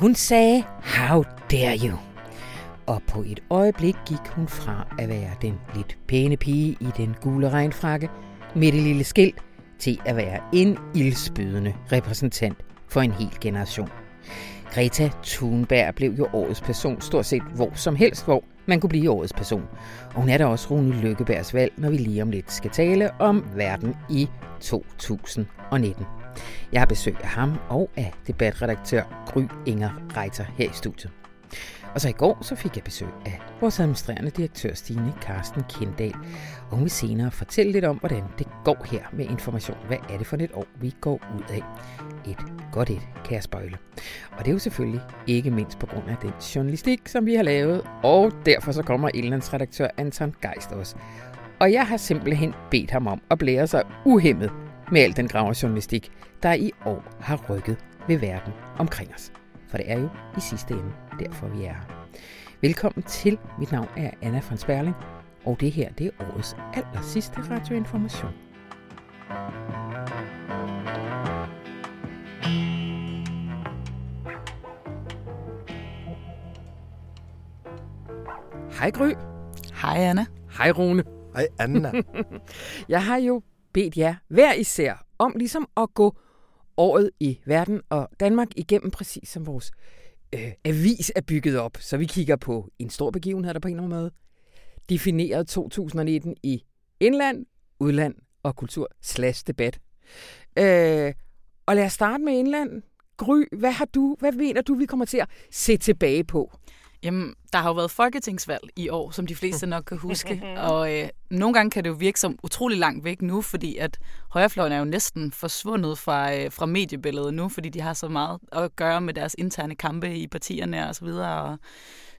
Hun sagde, how dare you? Og på et øjeblik gik hun fra at være den lidt pæne pige i den gule regnfrakke med det lille skilt til at være en ildspydende repræsentant for en hel generation. Greta Thunberg blev jo årets person stort set hvor som helst, hvor man kunne blive årets person. Og hun er da også Rune Lykkebergs valg, når vi lige om lidt skal tale om verden i 2019. Jeg har besøg af ham og af debatredaktør Gry Inger Reiter her i studiet. Og så i går så fik jeg besøg af vores administrerende direktør Stine Karsten Kendal. Og hun vil senere fortælle lidt om, hvordan det går her med information. Hvad er det for et år, vi går ud af? Et godt et, kan jeg spøjle. Og det er jo selvfølgelig ikke mindst på grund af den journalistik, som vi har lavet. Og derfor så kommer redaktør Anton Geist også. Og jeg har simpelthen bedt ham om at blære sig uhemmet med al den graverjournalistik, der i år har rykket ved verden omkring os. For det er jo i sidste ende derfor, vi er her. Velkommen til. Mit navn er Anna von Sperling, og det her det er årets aller sidste radioinformation. Hej Gry. Hej Anna. Hej Rune. Hej Anna. Jeg har jo bedt jer hver især om ligesom at gå året i verden og Danmark igennem præcis som vores øh, avis er bygget op. Så vi kigger på en stor begivenhed, der på en eller anden måde defineret 2019 i indland, udland og kultur slash debat. Øh, og lad os starte med indland. Gry, hvad har du, hvad mener du, vi kommer til at se tilbage på? Jamen, der har jo været folketingsvalg i år, som de fleste nok kan huske. og øh, nogle gange kan det jo virke som utrolig langt væk nu, fordi at højrefløjen er jo næsten forsvundet fra, øh, fra mediebilledet nu, fordi de har så meget at gøre med deres interne kampe i partierne og så videre, og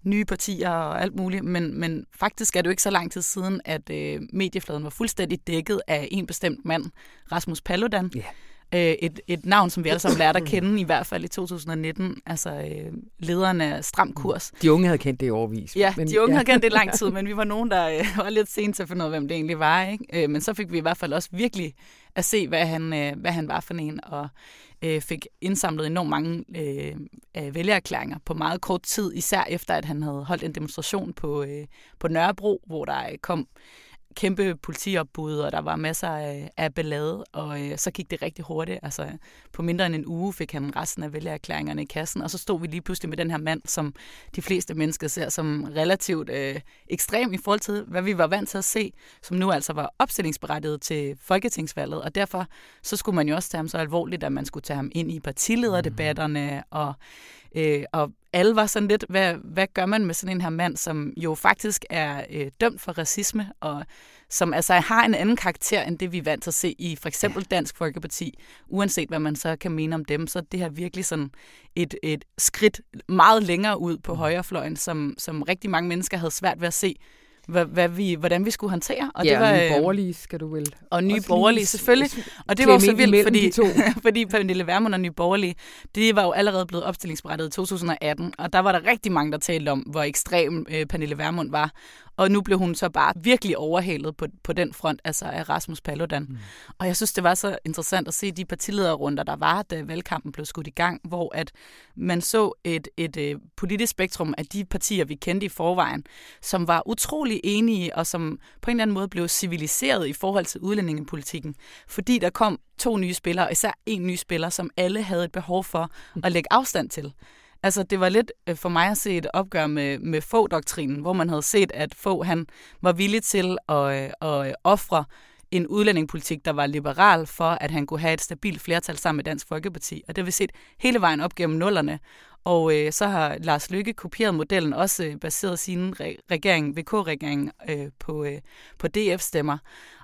nye partier og alt muligt. Men, men faktisk er det jo ikke så lang tid siden, at øh, mediefladen var fuldstændig dækket af en bestemt mand, Rasmus Paludan. Yeah øh, et, et navn, som vi alle sammen lærte at kende, i hvert fald i 2019. Altså øh, lederen af Stram Kurs. De unge havde kendt det i overvis. Ja, men, de unge ja. havde kendt det i lang tid, men vi var nogen, der øh, var lidt sent til at finde ud af, hvem det egentlig var. Ikke? Øh, men så fik vi i hvert fald også virkelig at se, hvad han, øh, hvad han var for en, og øh, fik indsamlet enormt mange øh, vælgererklæringer på meget kort tid, især efter at han havde holdt en demonstration på, øh, på Nørrebro, hvor der kom kæmpe politiopbud, og der var masser af, af ballade, og øh, så gik det rigtig hurtigt. Altså, på mindre end en uge fik han resten af vælgererklæringerne i kassen, og så stod vi lige pludselig med den her mand, som de fleste mennesker ser som relativt øh, ekstrem i forhold til, hvad vi var vant til at se, som nu altså var opstillingsberettiget til folketingsvalget, og derfor så skulle man jo også tage ham så alvorligt, at man skulle tage ham ind i partilederdebatterne, mm. og Øh, og alle var sådan lidt, hvad, hvad gør man med sådan en her mand, som jo faktisk er øh, dømt for racisme, og som altså har en anden karakter, end det vi er vant til at se i for eksempel Dansk Folkeparti. Uanset hvad man så kan mene om dem, så er det her virkelig sådan et, et skridt meget længere ud på mm. højrefløjen, som, som rigtig mange mennesker havde svært ved at se hvad, hvad vi, hvordan vi skulle håndtere. Og ja, det var, og nye øh, borgerlige skal du vel. Og nye borgerlige, selvfølgelig. Og det var så vildt, fordi, fordi Pernille Vermund og nye borgerlige, det var jo allerede blevet opstillingsberettet i 2018, og der var der rigtig mange, der talte om, hvor ekstrem øh, Pernille Vermund var. Og nu blev hun så bare virkelig overhalet på, på den front, altså af Rasmus Paludan. Mm. Og jeg synes, det var så interessant at se de partilederrunder, der var, da valgkampen blev skudt i gang, hvor at man så et, et, et øh, politisk spektrum af de partier, vi kendte i forvejen, som var utrolig enige, og som på en eller anden måde blev civiliseret i forhold til udlændingepolitikken. Fordi der kom to nye spillere, især en ny spiller, som alle havde et behov for at lægge afstand til. Altså, det var lidt øh, for mig at se et opgør med, med få-doktrinen, hvor man havde set, at få han var villig til at, øh, at øh, ofre en udlændingepolitik, der var liberal for, at han kunne have et stabilt flertal sammen med Dansk Folkeparti. Og det har vi set hele vejen op gennem nullerne. Og øh, så har Lars Lykke kopieret modellen, også øh, baseret sin re- regering, VK-regering, øh, på, øh, på DF-stemmer.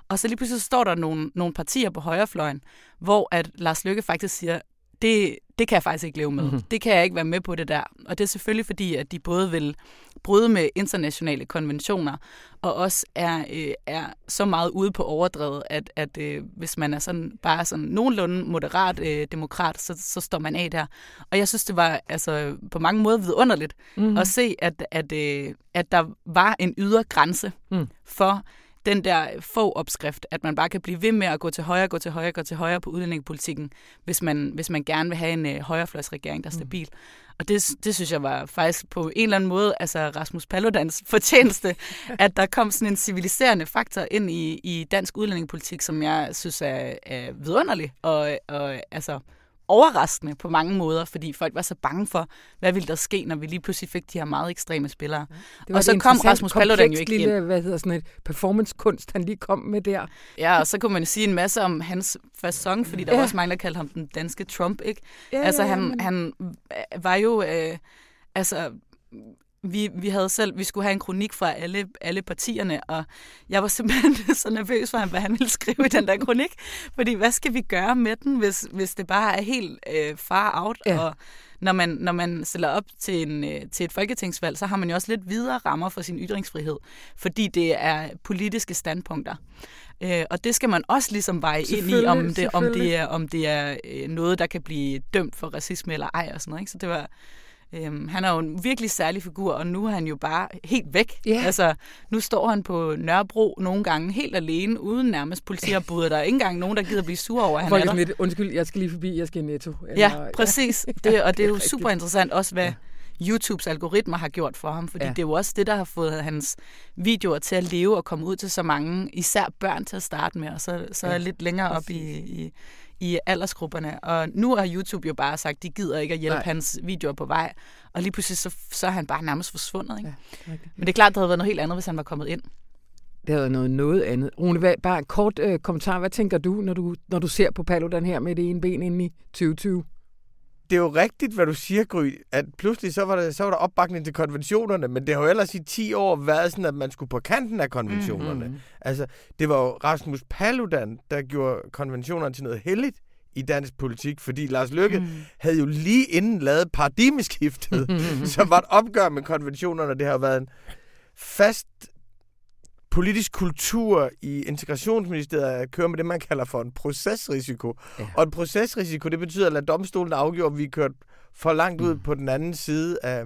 Og så lige pludselig står der nogle, nogle partier på højrefløjen, hvor at Lars Lykke faktisk siger, det, det kan jeg faktisk ikke leve med. Mm-hmm. Det kan jeg ikke være med på det der. Og det er selvfølgelig fordi, at de både vil bryde med internationale konventioner, og også er, øh, er så meget ude på overdrevet, at, at øh, hvis man er sådan bare sådan nogenlunde moderat øh, demokrat, så, så står man af der. Og jeg synes, det var altså på mange måder vidunderligt mm-hmm. at se, at, at, øh, at der var en ydre grænse mm. for den der få opskrift, at man bare kan blive ved med at gå til højre, gå til højre, gå til højre på udlændingepolitikken, hvis man, hvis man gerne vil have en øh, højrefløjsregering, der er mm. stabil. Mm. Og det, det synes jeg var faktisk på en eller anden måde, altså Rasmus Paludans fortjeneste, at der kom sådan en civiliserende faktor ind i, i dansk udlændingepolitik, som jeg synes er, er vidunderlig. Og, og altså, overraskende på mange måder, fordi folk var så bange for, hvad ville der ske, når vi lige pludselig fik de her meget ekstreme spillere. Det og så kom Rasmus Paludan jo ikke lille, ind. hvad hedder sådan et performancekunst, han lige kom med der. Ja, og så kunne man sige en masse om hans fasong, fordi der ja. var også mange, der kaldte ham den danske Trump, ikke? Ja, altså, han, han var jo... Øh, altså vi, vi havde selv, vi skulle have en kronik fra alle, alle partierne, og jeg var simpelthen så nervøs for, hvad han ville skrive i den der kronik. Fordi hvad skal vi gøre med den, hvis, hvis det bare er helt øh, far out? Ja. Og når man, når man stiller op til, en, øh, til et folketingsvalg, så har man jo også lidt videre rammer for sin ytringsfrihed, fordi det er politiske standpunkter. Øh, og det skal man også ligesom veje ind i, om det, om det er, om det er øh, noget, der kan blive dømt for racisme eller ej og sådan noget. Ikke? Så det var, Øhm, han er jo en virkelig særlig figur, og nu er han jo bare helt væk. Yeah. Altså, nu står han på Nørrebro nogle gange helt alene, uden nærmest politiarbud. Der er ikke engang nogen, der gider blive sur over, at han Folk er der. Lidt, undskyld, jeg skal lige forbi, jeg skal i netto. Eller, ja, præcis. Det, og det er jo super interessant også, hvad ja. YouTubes algoritmer har gjort for ham, fordi ja. det er jo også det, der har fået hans videoer til at leve og komme ud til så mange, især børn til at starte med, og så, så ja. lidt længere op i, i, i aldersgrupperne. Og nu har YouTube jo bare sagt, de gider ikke at hjælpe Nej. hans videoer på vej. Og lige pludselig så, så er han bare nærmest forsvundet. Ikke? Ja, Men det er klart, det havde været noget helt andet, hvis han var kommet ind. Det havde været noget, noget andet. Rune, hvad, bare en kort øh, kommentar. Hvad tænker du når, du, når du ser på Paludan her med det ene ben ind i 2020? Det er jo rigtigt, hvad du siger, Gry, at pludselig så var, der, så var der opbakning til konventionerne, men det har jo ellers i 10 år været sådan, at man skulle på kanten af konventionerne. Mm-hmm. Altså, det var jo Rasmus Paludan, der gjorde konventionerne til noget heldigt i dansk politik, fordi Lars Løkke mm. havde jo lige inden lavet paradigmeskiftet, som var et opgør med konventionerne. Det har været en fast politisk kultur i integrationsministeriet at køre med det, man kalder for en procesrisiko. Ja. Og en procesrisiko, det betyder at lade domstolen afgjorde, om vi er kørt for langt ud mm. på den anden side af,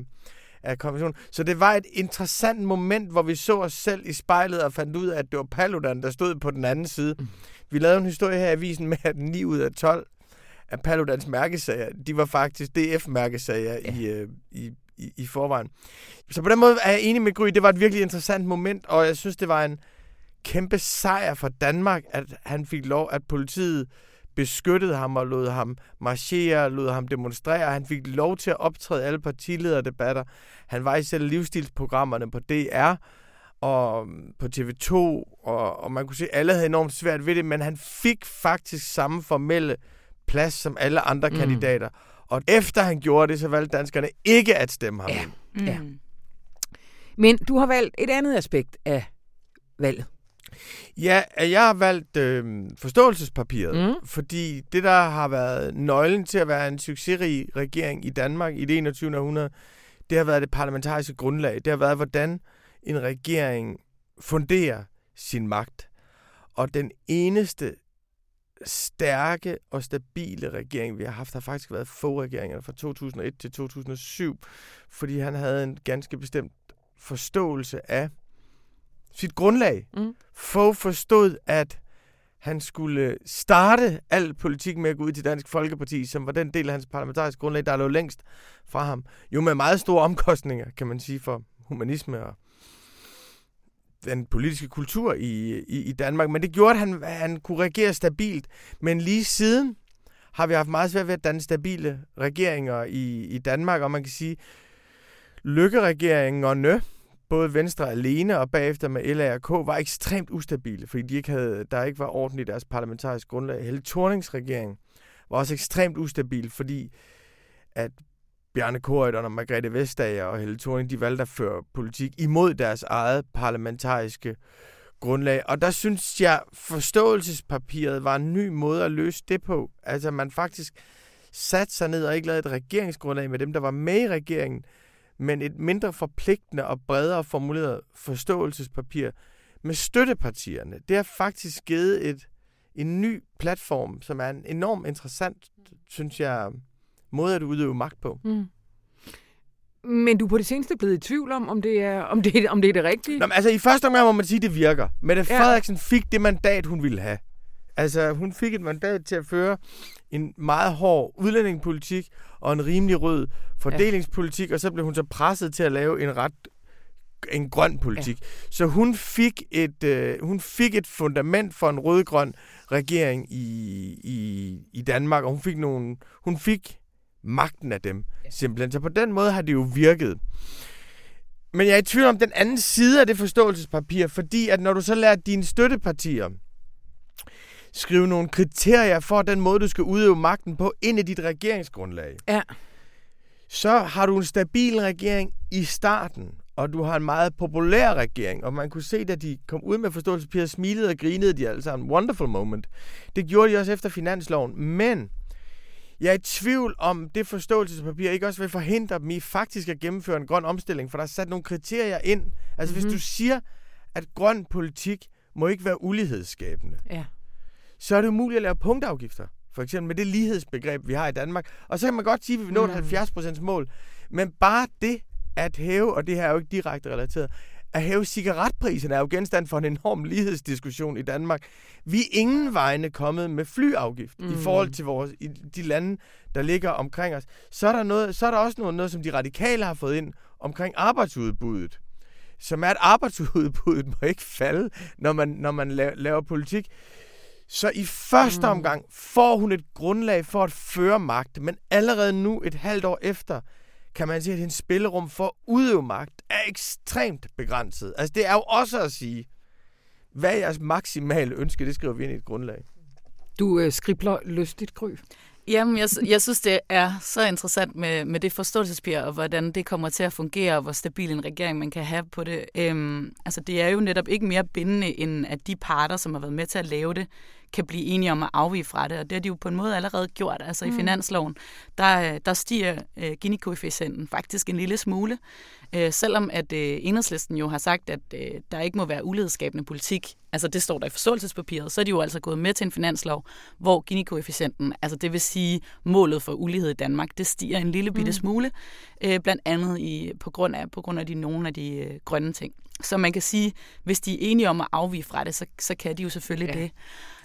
af konventionen. Så det var et interessant moment, hvor vi så os selv i spejlet og fandt ud af, at det var Paludan, der stod på den anden side. Mm. Vi lavede en historie her i avisen med, at 9 ud af 12 af Paludans mærkesager, de var faktisk DF-mærkesager ja. i, øh, i, i, i forvejen. Så på den måde er jeg enig med Gry. Det var et virkelig interessant moment, og jeg synes, det var en kæmpe sejr for Danmark, at han fik lov, at politiet beskyttede ham og lod ham marchere, lod ham demonstrere. Han fik lov til at optræde alle partilederdebatter. Han var i selv livsstilsprogrammerne på DR og på TV2, og, og man kunne se, at alle havde enormt svært ved det, men han fik faktisk samme formelle plads som alle andre mm. kandidater. Og efter han gjorde det, så valgte danskerne ikke at stemme ham ja. Mm. ja. Men du har valgt et andet aspekt af valget. Ja, jeg har valgt øh, forståelsespapiret, mm. fordi det, der har været nøglen til at være en succesrig regering i Danmark i det 21. århundrede, det har været det parlamentariske grundlag. Det har været, hvordan en regering funderer sin magt. Og den eneste stærke og stabile regering, vi har haft, har faktisk været få regeringer fra 2001 til 2007, fordi han havde en ganske bestemt forståelse af sit grundlag. Mm. Få forstod, at han skulle starte al politik med at gå ud til Dansk Folkeparti, som var den del af hans parlamentariske grundlag, der lå længst fra ham. Jo med meget store omkostninger, kan man sige, for humanisme og den politiske kultur i, i, i Danmark. Men det gjorde, at han, han kunne regere stabilt. Men lige siden har vi haft meget svært ved at danne stabile regeringer i, i Danmark, og man kan sige, Lykke-regeringen både Venstre alene og bagefter med LARK, var ekstremt ustabile, fordi de ikke havde, der ikke var orden i deres parlamentariske grundlag. Hele Thornings regering var også ekstremt ustabil, fordi at Bjarne Korydon og Margrethe Vestager og Helle Thorning, de valgte at føre politik imod deres eget parlamentariske grundlag. Og der synes jeg, forståelsespapiret var en ny måde at løse det på. Altså man faktisk satte sig ned og ikke lavede et regeringsgrundlag med dem, der var med i regeringen, men et mindre forpligtende og bredere formuleret forståelsespapir med støttepartierne. Det har faktisk givet et, en ny platform, som er en enormt interessant, synes jeg, måde at udøve magt på. Mm. Men du er på det seneste blevet i tvivl om, om det er, om det, om det, er det rigtige? Nå, men altså, i første omgang må man sige, at det virker. Mette ja. Frederiksen fik det mandat, hun ville have. Altså, hun fik et mandat til at føre en meget hård udlændingepolitik og en rimelig rød fordelingspolitik, ja. og så blev hun så presset til at lave en ret en grøn politik. Ja. Så hun fik et øh, hun fik et fundament for en rød-grøn regering i, i, i Danmark, og hun fik nogle hun fik magten af dem ja. simpelthen. Så på den måde har det jo virket. Men jeg er i tvivl om den anden side af det forståelsespapir, fordi at når du så lærer dine støttepartier skrive nogle kriterier for den måde, du skal udøve magten på ind i dit regeringsgrundlag, ja. så har du en stabil regering i starten, og du har en meget populær regering, og man kunne se, da de kom ud med forståelsespapiret, smilede og grinede de alle sammen. Wonderful moment. Det gjorde de også efter finansloven, men jeg er i tvivl om, det forståelsespapir ikke også vil forhindre dem i faktisk at gennemføre en grøn omstilling, for der er sat nogle kriterier ind. Altså mm-hmm. hvis mhm. du siger, at grøn politik må ikke være ulighedsskabende, ja. så er det umuligt at lave punktafgifter. For eksempel med det lighedsbegreb, vi har i Danmark. Og så kan man godt sige, at vi vil nå et mm. 70% mål. Men bare det at hæve, og det her er jo ikke direkte relateret, at hæve cigaretpriserne er jo genstand for en enorm lighedsdiskussion i Danmark. Vi er ingen vegne kommet med flyafgift mm. i forhold til vores, i de lande, der ligger omkring os. Så er der, noget, så er der også noget, noget, som de radikale har fået ind omkring arbejdsudbuddet som er, at arbejdsudbuddet må ikke falde, når man, når man laver, laver politik. Så i første mm. omgang får hun et grundlag for at føre magt, men allerede nu, et halvt år efter, kan man sige, at hendes spillerum for at udøve magt er ekstremt begrænset. Altså det er jo også at sige, hvad er jeres maksimale ønske, det skriver vi ind i et grundlag. Du øh, skribler lystigt, Gry. Jamen, jeg, jeg synes, det er så interessant med, med det forståelsespapir, og hvordan det kommer til at fungere, og hvor stabil en regering man kan have på det. Øhm, altså, det er jo netop ikke mere bindende, end at de parter, som har været med til at lave det, kan blive enige om at afvige fra det, og det har de jo på en måde allerede gjort. Altså mm. i finansloven, der, der stiger øh, Gini-koefficienten faktisk en lille smule, øh, selvom at øh, enhedslisten jo har sagt, at øh, der ikke må være ulighedsskabende politik, altså det står der i forståelsespapiret, så er de jo altså gået med til en finanslov, hvor Gini-koefficienten, altså det vil sige målet for ulighed i Danmark, det stiger en lille bitte mm. smule, øh, blandt andet i, på, grund af, på grund af de nogle af de øh, grønne ting. Så man kan sige, hvis de er enige om at afvige fra det, så, så kan de jo selvfølgelig ja. det.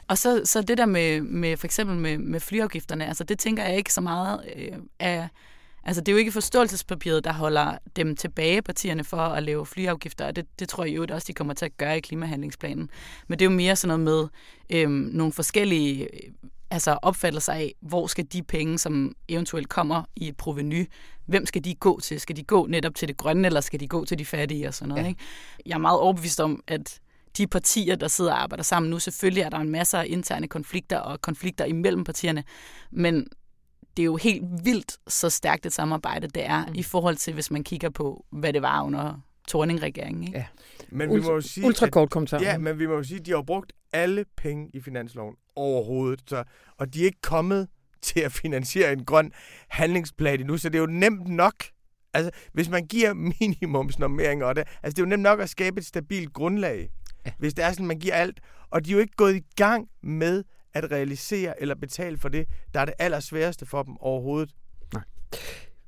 Og så, så det der med, med for eksempel med, med flyafgifterne, altså det tænker jeg ikke så meget øh, af... Altså det er jo ikke forståelsespapiret, der holder dem tilbage, partierne, for at lave flyafgifter, og det, det tror jeg jo også, de kommer til at gøre i klimahandlingsplanen. Men det er jo mere sådan noget med øh, nogle forskellige øh, altså opfattelser af, hvor skal de penge, som eventuelt kommer i et proveny, hvem skal de gå til? Skal de gå netop til det grønne, eller skal de gå til de fattige og sådan noget? Ja. Ikke? Jeg er meget overbevist om, at de partier, der sidder og arbejder sammen nu. Selvfølgelig er der en masse af interne konflikter og konflikter imellem partierne, men det er jo helt vildt så stærkt et samarbejde, det er mm. i forhold til, hvis man kigger på, hvad det var under Torning-regeringen. Ikke? Ja. Men vi må jo sige, Ultra kort kommentar. Ja, men vi må jo sige, at de har brugt alle penge i finansloven overhovedet, så, og de er ikke kommet til at finansiere en grøn handlingsplan endnu, så det er jo nemt nok. Altså, hvis man giver minimumsnormeringer, og det, altså, det er jo nemt nok at skabe et stabilt grundlag ja. hvis det er sådan, man giver alt. Og de er jo ikke gået i gang med at realisere eller betale for det, der er det allersværeste for dem overhovedet. Nej.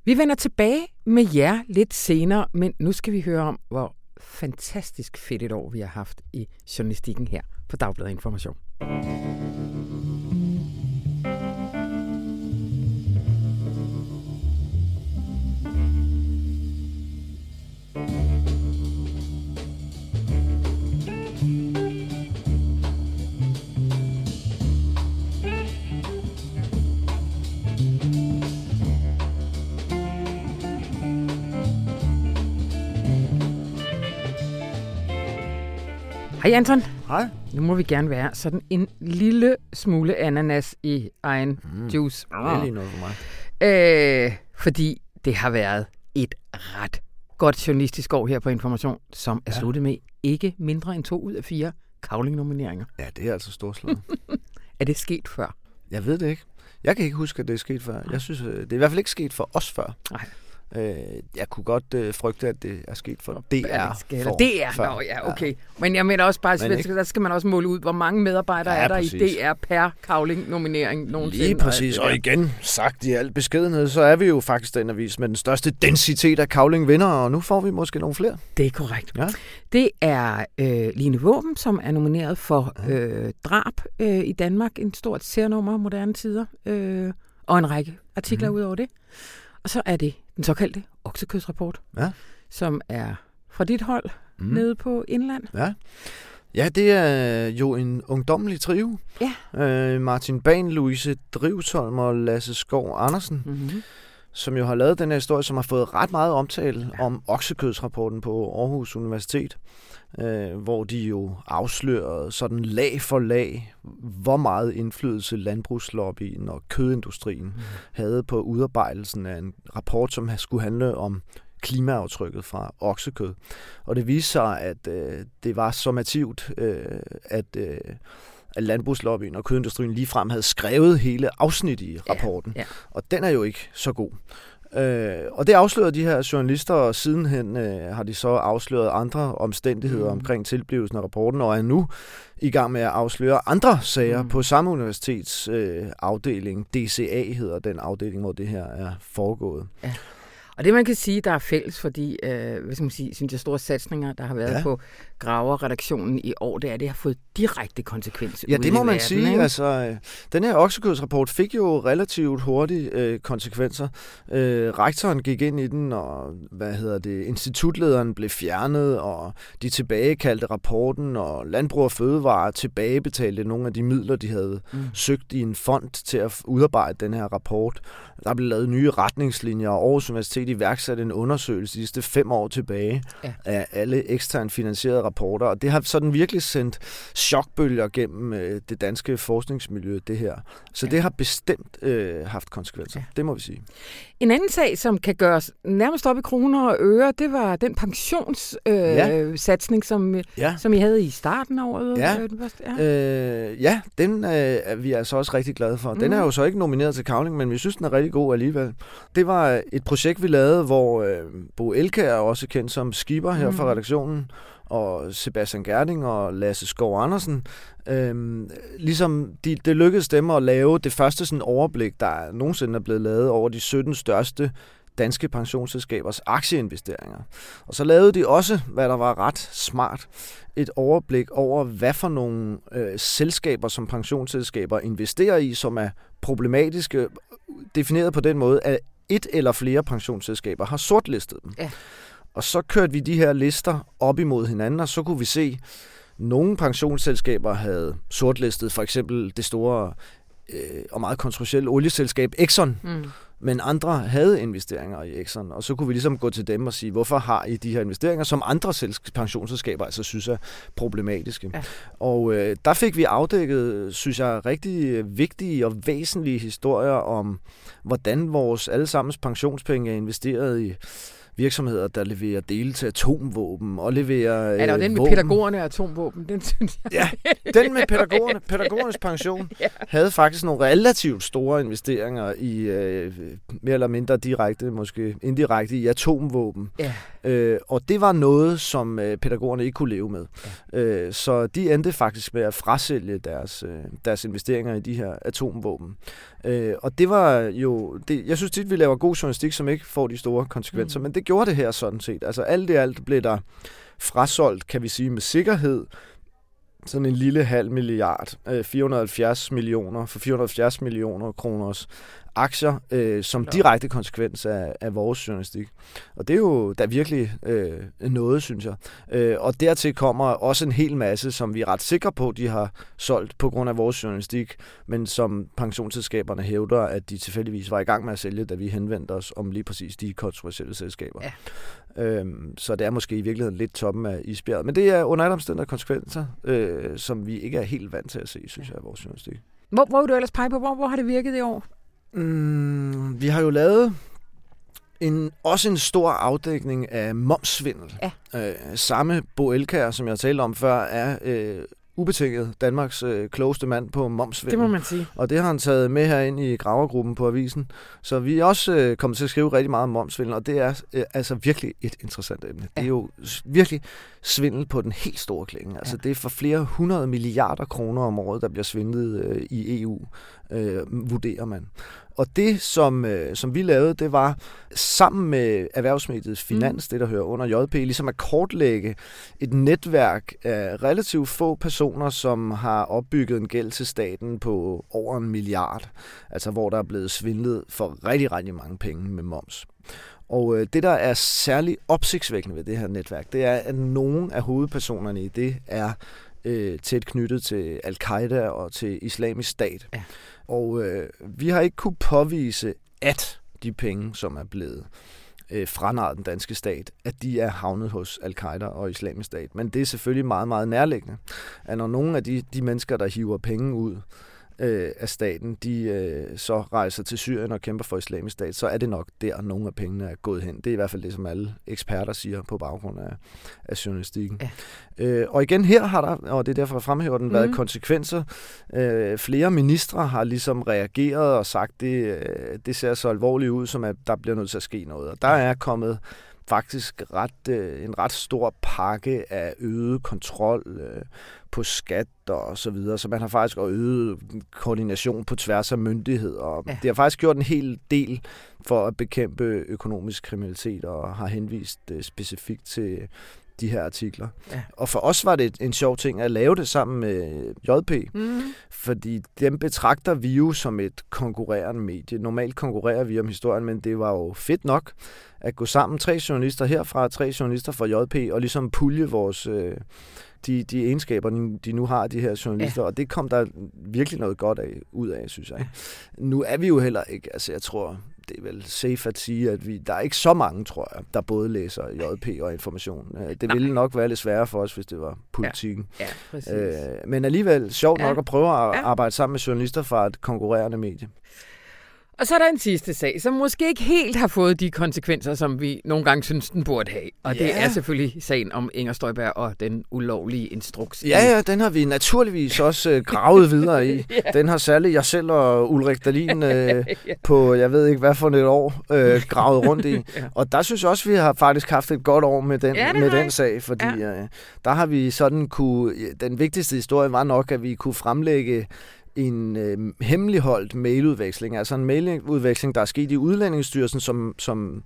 Vi vender tilbage med jer lidt senere, men nu skal vi høre om, hvor fantastisk fedt et år vi har haft i journalistikken her på Dagbladet Information. Hej Anton. Hej. Nu må vi gerne være sådan en lille smule ananas i egen mm. juice. Det er lige noget for mig. Øh, fordi det har været et ret godt journalistisk år her på Information, som er ja. sluttet med ikke mindre end to ud af fire kavling-nomineringer. Ja, det er altså storslået. er det sket før? Jeg ved det ikke. Jeg kan ikke huske, at det er sket før. Jeg synes, øh, det er i hvert fald ikke sket for os før. Nej. Øh, jeg kunne godt øh, frygte, at det er sket for DR. For det er, før. Nå, ja, okay. Ja. Men jeg mener også bare, at der skal man også måle ud, hvor mange medarbejdere ja, er der præcis. i DR per kavling-nominering nogensinde. Lige præcis, og, og igen sagt i al beskedenhed, så er vi jo faktisk den avis med den største densitet af kavling-vinder, og nu får vi måske nogle flere. Det er korrekt. Ja. Det er øh, Line Våben, som er nomineret for øh, drab øh, i Danmark, en stort sernummer moderne tider, øh, og en række artikler mm. ud over det. Og så er det den såkaldte oksekødsrapport, ja. som er fra dit hold mm. nede på Indland. Ja. Ja, det er jo en ungdommelig trio. Ja. Øh, Martin Ban, Louise Drivsholm og Lasse Skov Andersen, mm-hmm. Som jo har lavet den her historie, som har fået ret meget omtale ja. om oksekødsrapporten på Aarhus Universitet øh, hvor de jo afslørede sådan lag for lag, hvor meget indflydelse landbrugslobbyen og kødindustrien mm. havde på udarbejdelsen af en rapport, som skulle handle om klimaaftrykket fra oksekød. Og det viste sig, at øh, det var så massivt, øh, at, øh, at landbrugslobbyen og kødindustrien ligefrem havde skrevet hele afsnit i rapporten. Ja, ja. Og den er jo ikke så god. Øh, og det afslørede de her journalister, og sidenhen øh, har de så afsløret andre omstændigheder mm. omkring tilblivelsen af rapporten, og er nu i gang med at afsløre andre sager mm. på samme universitets øh, afdeling. DCA hedder den afdeling, hvor det her er foregået. Ja. Og det man kan sige, der er fælles for de, øh, hvad skal man sige, synes jeg, store satsninger, der har været ja. på graverredaktionen i år, det er, at det har fået direkte konsekvenser Ja, det må man verden, sige. Ikke? Altså, øh, den her oksekødsrapport fik jo relativt hurtigt øh, konsekvenser. Øh, rektoren gik ind i den, og hvad hedder det, institutlederen blev fjernet, og de tilbagekaldte rapporten, og Landbrug og Fødevare tilbagebetalte nogle af de midler, de havde mm. søgt i en fond til at udarbejde den her rapport. Der blev lavet nye retningslinjer, og Aarhus Universitet iværksatte en undersøgelse de sidste fem år tilbage ja. af alle eksternt finansierede rapporter, og det har sådan virkelig sendt chokbølger gennem øh, det danske forskningsmiljø, det her. Så ja. det har bestemt øh, haft konsekvenser, ja. det må vi sige. En anden sag, som kan gøres nærmest op i kroner og øre, det var den pensionssatsning, øh, ja. som, ja. som I havde i starten af året. Ja, øh, ja. Øh, ja den øh, er vi altså også rigtig glade for. Den mm. er jo så ikke nomineret til Kavling, men vi synes, den er rigtig god alligevel. Det var et projekt, vi lavede, hvor øh, Bo Elke er også kendt som skipper her mm. fra redaktionen, og Sebastian Gerding og Lasse Skov Andersen. Øhm, ligesom de, det lykkedes dem at lave det første sådan overblik, der nogensinde er blevet lavet over de 17 største danske pensionsselskabers aktieinvesteringer. Og så lavede de også, hvad der var ret smart, et overblik over, hvad for nogle øh, selskaber, som pensionsselskaber investerer i, som er problematiske, defineret på den måde, at et eller flere pensionsselskaber har sortlistet dem. Ja. Og så kørte vi de her lister op imod hinanden, og så kunne vi se, nogle pensionsselskaber havde sortlistet for eksempel det store øh, og meget kontroversielle olieselskab Exxon, mm. men andre havde investeringer i Exxon, og så kunne vi ligesom gå til dem og sige, hvorfor har I de her investeringer, som andre pensionsselskaber altså synes er problematiske. Ja. Og øh, der fik vi afdækket, synes jeg, rigtig vigtige og væsentlige historier om, hvordan vores allesammens pensionspenge er investeret i virksomheder, der leverer dele til atomvåben og leverer Ja, der var den med pædagogerne og atomvåben, den synes jeg. Ja, den med pædagogerne, pædagogernes pension ja. havde faktisk nogle relativt store investeringer i øh, mere eller mindre direkte, måske indirekte i atomvåben. Ja. Øh, og det var noget, som øh, pædagogerne ikke kunne leve med. Ja. Øh, så de endte faktisk med at frasælge deres, øh, deres investeringer i de her atomvåben. Øh, og det var jo, det, jeg synes tit, vi laver god journalistik, som ikke får de store konsekvenser, mm. men det gjorde det her sådan set. Altså alt i alt blev der frasolgt, kan vi sige, med sikkerhed, sådan en lille halv milliard, øh, 470 millioner, for 470 millioner kroners aktier øh, som direkte konsekvens af, af vores journalistik. Og det er jo da virkelig øh, noget, synes jeg. Øh, og dertil kommer også en hel masse, som vi er ret sikre på, de har solgt på grund af vores journalistik, men som pensionsselskaberne hævder, at de tilfældigvis var i gang med at sælge, da vi henvendte os om lige præcis de kontroversielle selskaber. Ja. Øhm, så det er måske i virkeligheden lidt toppen af isbjerget. Men det er under alle omstændigheder konsekvenser, øh, som vi ikke er helt vant til at se, synes jeg, af vores journalistik. Hvor, hvor vil du ellers pege på? Hvor, hvor har det virket i år? Mm, vi har jo lavet en, også en stor afdækning af momsvindel. Ja. Øh, samme Bo Elkær, som jeg talte om før, er øh, ubetinget Danmarks øh, klogeste mand på momsvindel. Det må man sige. Og det har han taget med her ind i gravergruppen på avisen. Så vi er også øh, kommet til at skrive rigtig meget om momsvindel, og det er øh, altså virkelig et interessant emne. Ja. Det er jo virkelig svindel på den helt store klinge. Altså ja. det er for flere hundrede milliarder kroner om året, der bliver svindlet øh, i EU, øh, vurderer man. Og det, som, øh, som vi lavede, det var sammen med erhvervsmediet Finans, mm. det der hører under JP, ligesom at kortlægge et netværk af relativt få personer, som har opbygget en gæld til staten på over en milliard. Altså hvor der er blevet svindlet for rigtig, rigtig mange penge med moms. Og øh, det, der er særlig opsigtsvækkende ved det her netværk, det er, at nogle af hovedpersonerne i det er øh, tæt knyttet til al-Qaida og til islamisk stat. Ja. Og øh, vi har ikke kunne påvise, at de penge, som er blevet øh, franarret den danske stat, at de er havnet hos al-Qaida og islamisk stat. Men det er selvfølgelig meget, meget nærliggende, at når nogle af de, de mennesker, der hiver penge ud, øh, af staten, de øh, så rejser til Syrien og kæmper for islamisk stat, så er det nok der, nogle af pengene er gået hen. Det er i hvert fald det, som alle eksperter siger på baggrund af, af journalistikken. Ja. Øh, og igen her har der, og det er derfor, jeg fremhæver den, mm. været konsekvenser. Øh, flere ministre har ligesom reageret og sagt, det, øh, det ser så alvorligt ud, som at der bliver nødt til at ske noget. Og der er kommet faktisk ret, øh, en ret stor pakke af øget kontrol øh, på skat og så videre, så man har faktisk øget koordination på tværs af myndigheder. Ja. Det har faktisk gjort en hel del for at bekæmpe økonomisk kriminalitet og har henvist øh, specifikt til de her artikler. Ja. Og for os var det en sjov ting at lave det sammen med JP, mm. fordi dem betragter vi jo som et konkurrerende medie. Normalt konkurrerer vi om historien, men det var jo fedt nok at gå sammen, tre journalister herfra, tre journalister fra JP, og ligesom pulje vores... Øh, de, de egenskaber, de nu har, de her journalister, ja. og det kom der virkelig noget godt af, ud af, synes jeg. Ja. Nu er vi jo heller ikke, altså jeg tror, det er vel safe at sige, at vi, der er ikke så mange, tror jeg, der både læser JP og information. Øh, det Nej. ville nok være lidt sværere for os, hvis det var politikken. Ja, ja øh, men alligevel sjovt ja. nok at prøve at ja. arbejde sammen med journalister fra et konkurrerende medie. Og så er der en sidste sag, som måske ikke helt har fået de konsekvenser, som vi nogle gange synes, den burde have. Og ja. det er selvfølgelig sagen om Inger Støjberg og den ulovlige instruks. Ja, ja, den har vi naturligvis også øh, gravet videre i. ja. Den har særligt jeg selv og Ulrik Dahlin øh, ja. på, jeg ved ikke hvad for et år, øh, gravet rundt i. ja. Og der synes jeg også, vi har faktisk haft et godt år med den, ja, med den sag, fordi ja. øh, der har vi sådan kunne, den vigtigste historie var nok, at vi kunne fremlægge en øh, hemmeligholdt mailudveksling, altså en mailudveksling, der er sket i Udlændingsstyrelsen, som, som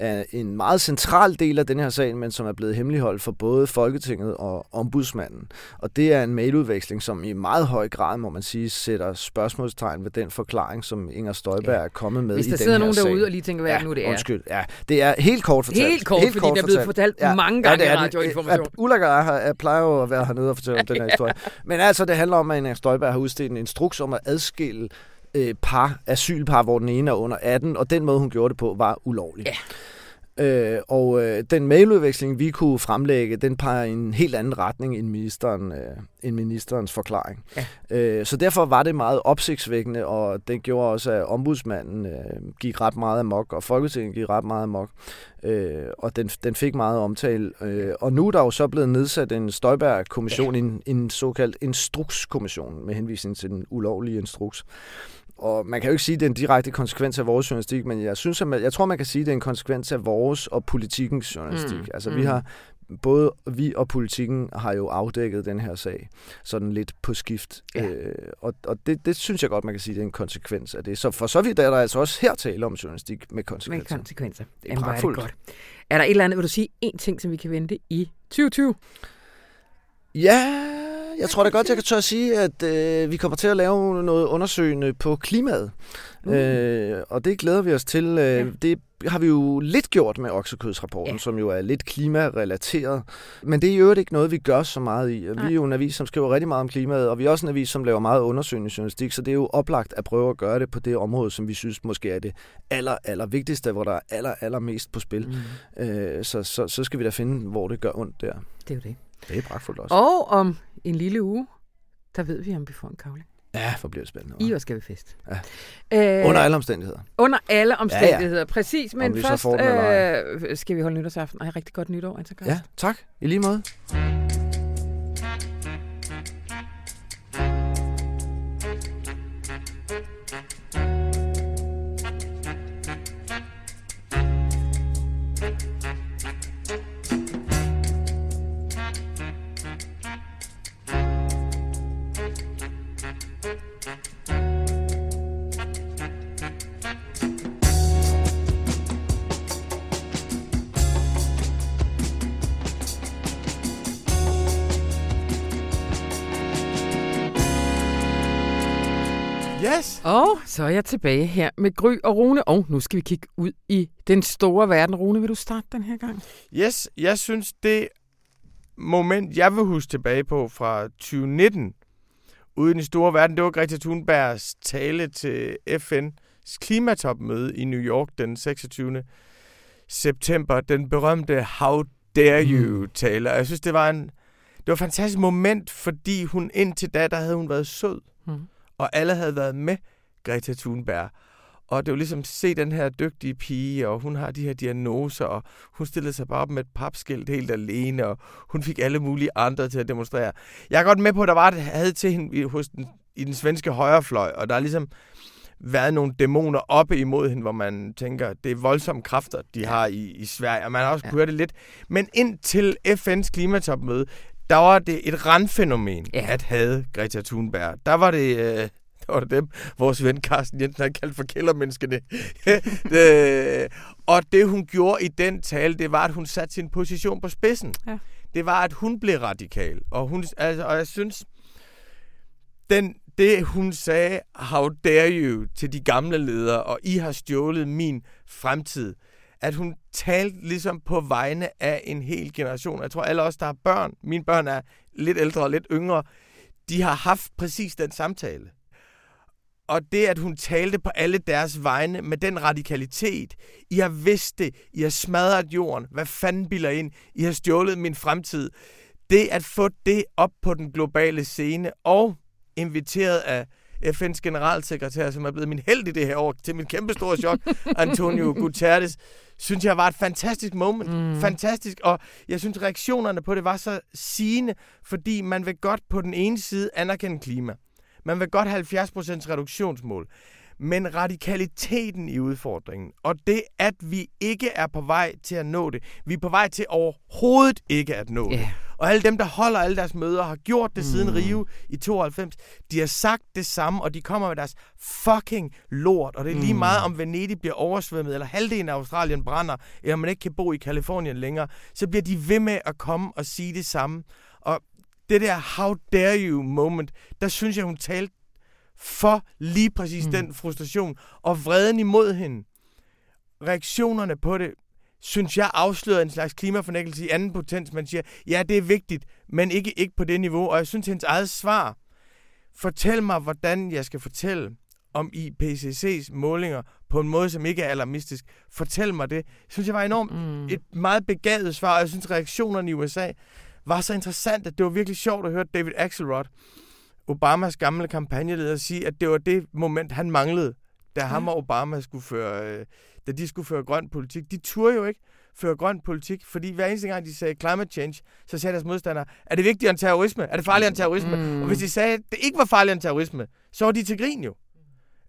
er en meget central del af den her sag, men som er blevet hemmeligholdt for både Folketinget og ombudsmanden. Og det er en mailudveksling, som i meget høj grad, må man sige, sætter spørgsmålstegn ved den forklaring, som Inger Støjberg ja. er kommet med i den her sag. Hvis der sidder nogen derude og lige tænker, hvad ja, nu det er. Undskyld, ja. Det er helt kort fortalt. Helt kort, helt fordi kort det er blevet fortalt ja, mange gange ja, i radioinformation. Ulla jeg plejer jo at være hernede og fortælle om den her historie. Men altså, det handler om, at Inger Støjberg har udstedt en instruks om at adskille øh, par, asylpar, hvor den ene er under 18, og den måde, hun gjorde det på, var ulovlig. Ja. Øh, og øh, den mailudveksling, vi kunne fremlægge, den peger i en helt anden retning end, ministeren, øh, end ministerens forklaring. Ja. Øh, så derfor var det meget opsigtsvækkende, og det gjorde også, at ombudsmanden øh, gik ret meget amok, og Folketinget gik ret meget amok. Øh, og den, den fik meget omtale. Øh, og nu er der jo så blevet nedsat en Støjberg-kommission, ja. en, en såkaldt instrukskommission, med henvisning til den ulovlige instruks. Og man kan jo ikke sige, at det er en direkte konsekvens af vores journalistik, men jeg, synes, at jeg tror, man kan sige, at det er en konsekvens af vores og politikens journalistik. Mm. Altså, mm. vi har både vi og politikken har jo afdækket den her sag sådan lidt på skift. Ja. Øh, og og det, det synes jeg godt, man kan sige, det er en konsekvens af det. Så for så vidt er der altså også her tale om journalistik med konsekvenser. Med konsekvenser. Det er Jamen, pragtfuldt. Er, det godt. er der et eller andet, vil du sige, en ting, som vi kan vente i 2020? Ja, jeg tror da godt, jeg kan tør at sige, at øh, vi kommer til at lave noget undersøgende på klimaet. Mm. Øh, og det glæder vi os til. Øh, ja. Det har vi jo lidt gjort med oksekødsrapporten, ja. som jo er lidt klimarelateret. Men det er jo ikke noget, vi gør så meget i. Vi er jo en avis, som skriver rigtig meget om klimaet, og vi er også en avis, som laver meget undersøgende journalistik, så det er jo oplagt at prøve at gøre det på det område, som vi synes måske er det aller, aller vigtigste, hvor der er aller, aller mest på spil. Mm. Øh, så, så, så skal vi da finde, hvor det gør ondt der. Det er jo det. Det er pragtfuldt også. Og om en lille uge, der ved vi, om vi får en kavling. Ja, for bliver det spændende. I år skal vi fest. Ja. Øh, under alle omstændigheder. Under alle omstændigheder, ja, ja. præcis. Men først øh, skal vi holde nytårsaften. Ej, rigtig godt nytår, Anton Ja, tak. I lige måde. Så er jeg tilbage her med Gry og Rune, og nu skal vi kigge ud i den store verden. Rune, vil du starte den her gang? Yes, jeg synes, det moment, jeg vil huske tilbage på fra 2019, ude i den store verden, det var Greta Thunbergs tale til FN's klimatopmøde i New York den 26. september. Den berømte How Dare You-tale. Jeg synes, det var en det var et fantastisk moment, fordi hun indtil da, der havde hun været sød. Mm og alle havde været med Greta Thunberg. Og det var ligesom se den her dygtige pige, og hun har de her diagnoser, og hun stillede sig bare op med et papskilt helt alene, og hun fik alle mulige andre til at demonstrere. Jeg er godt med på, at der var et had til hende hos den, i den svenske højrefløj, og der er ligesom været nogle dæmoner oppe imod hende, hvor man tænker, det er voldsomme kræfter, de har i, i Sverige, og man har også ja. kunne høre det lidt. Men indtil FN's klimatopmøde, der var det et randfænomen ja. at have Greta Thunberg. Der var det... Øh, var det dem, vores ven Carsten Jensen har kaldt for kældermenneskene. øh, og det hun gjorde i den tale, det var, at hun satte sin position på spidsen. Ja. Det var, at hun blev radikal. Og, hun, altså, og jeg synes, den, det hun sagde, how dare you, til de gamle ledere, og I har stjålet min fremtid at hun talte ligesom på vegne af en hel generation. Jeg tror, alle os, der har børn, mine børn er lidt ældre og lidt yngre, de har haft præcis den samtale. Og det, at hun talte på alle deres vegne med den radikalitet, I har vidst det, I har smadret jorden, hvad fanden bilder ind, I har stjålet min fremtid. Det at få det op på den globale scene og inviteret af FN's generalsekretær, som er blevet min held i det her år, til min kæmpe store chok, Antonio Guterres, synes jeg var et fantastisk moment. Mm. Fantastisk. Og jeg synes, reaktionerne på det var så sigende, fordi man vil godt på den ene side anerkende klima. Man vil godt have 70% reduktionsmål. Men radikaliteten i udfordringen, og det, at vi ikke er på vej til at nå det, vi er på vej til overhovedet ikke at nå yeah. det. Og alle dem, der holder alle deres møder, har gjort det mm. siden Rio i 92, de har sagt det samme, og de kommer med deres fucking lort. Og det er lige mm. meget, om Venedig bliver oversvømmet, eller halvdelen af Australien brænder, eller man ikke kan bo i Kalifornien længere, så bliver de ved med at komme og sige det samme. Det der how dare you moment, der synes jeg, hun talte for lige præcis mm. den frustration og vreden imod hende. Reaktionerne på det, synes jeg afslører en slags klimafornægtelse i anden potens. Man siger, ja, det er vigtigt, men ikke, ikke på det niveau. Og jeg synes, hendes eget svar, fortæl mig, hvordan jeg skal fortælle om IPCC's målinger på en måde, som ikke er alarmistisk. Fortæl mig det. Jeg synes, jeg var enormt mm. et meget begavet svar, og jeg synes, reaktionerne i USA var så interessante. Det var virkelig sjovt at høre David Axelrod, Obamas gamle kampagneleder, sige, at det var det moment, han manglede, da ham og Obama skulle føre, øh, da de skulle føre grøn politik. De turde jo ikke føre grøn politik, fordi hver eneste gang, de sagde climate change, så sagde deres modstandere, er det vigtigere end terrorisme? Er det farligere end terrorisme? Mm. Og hvis de sagde, at det ikke var farligere end terrorisme, så var de til grin jo.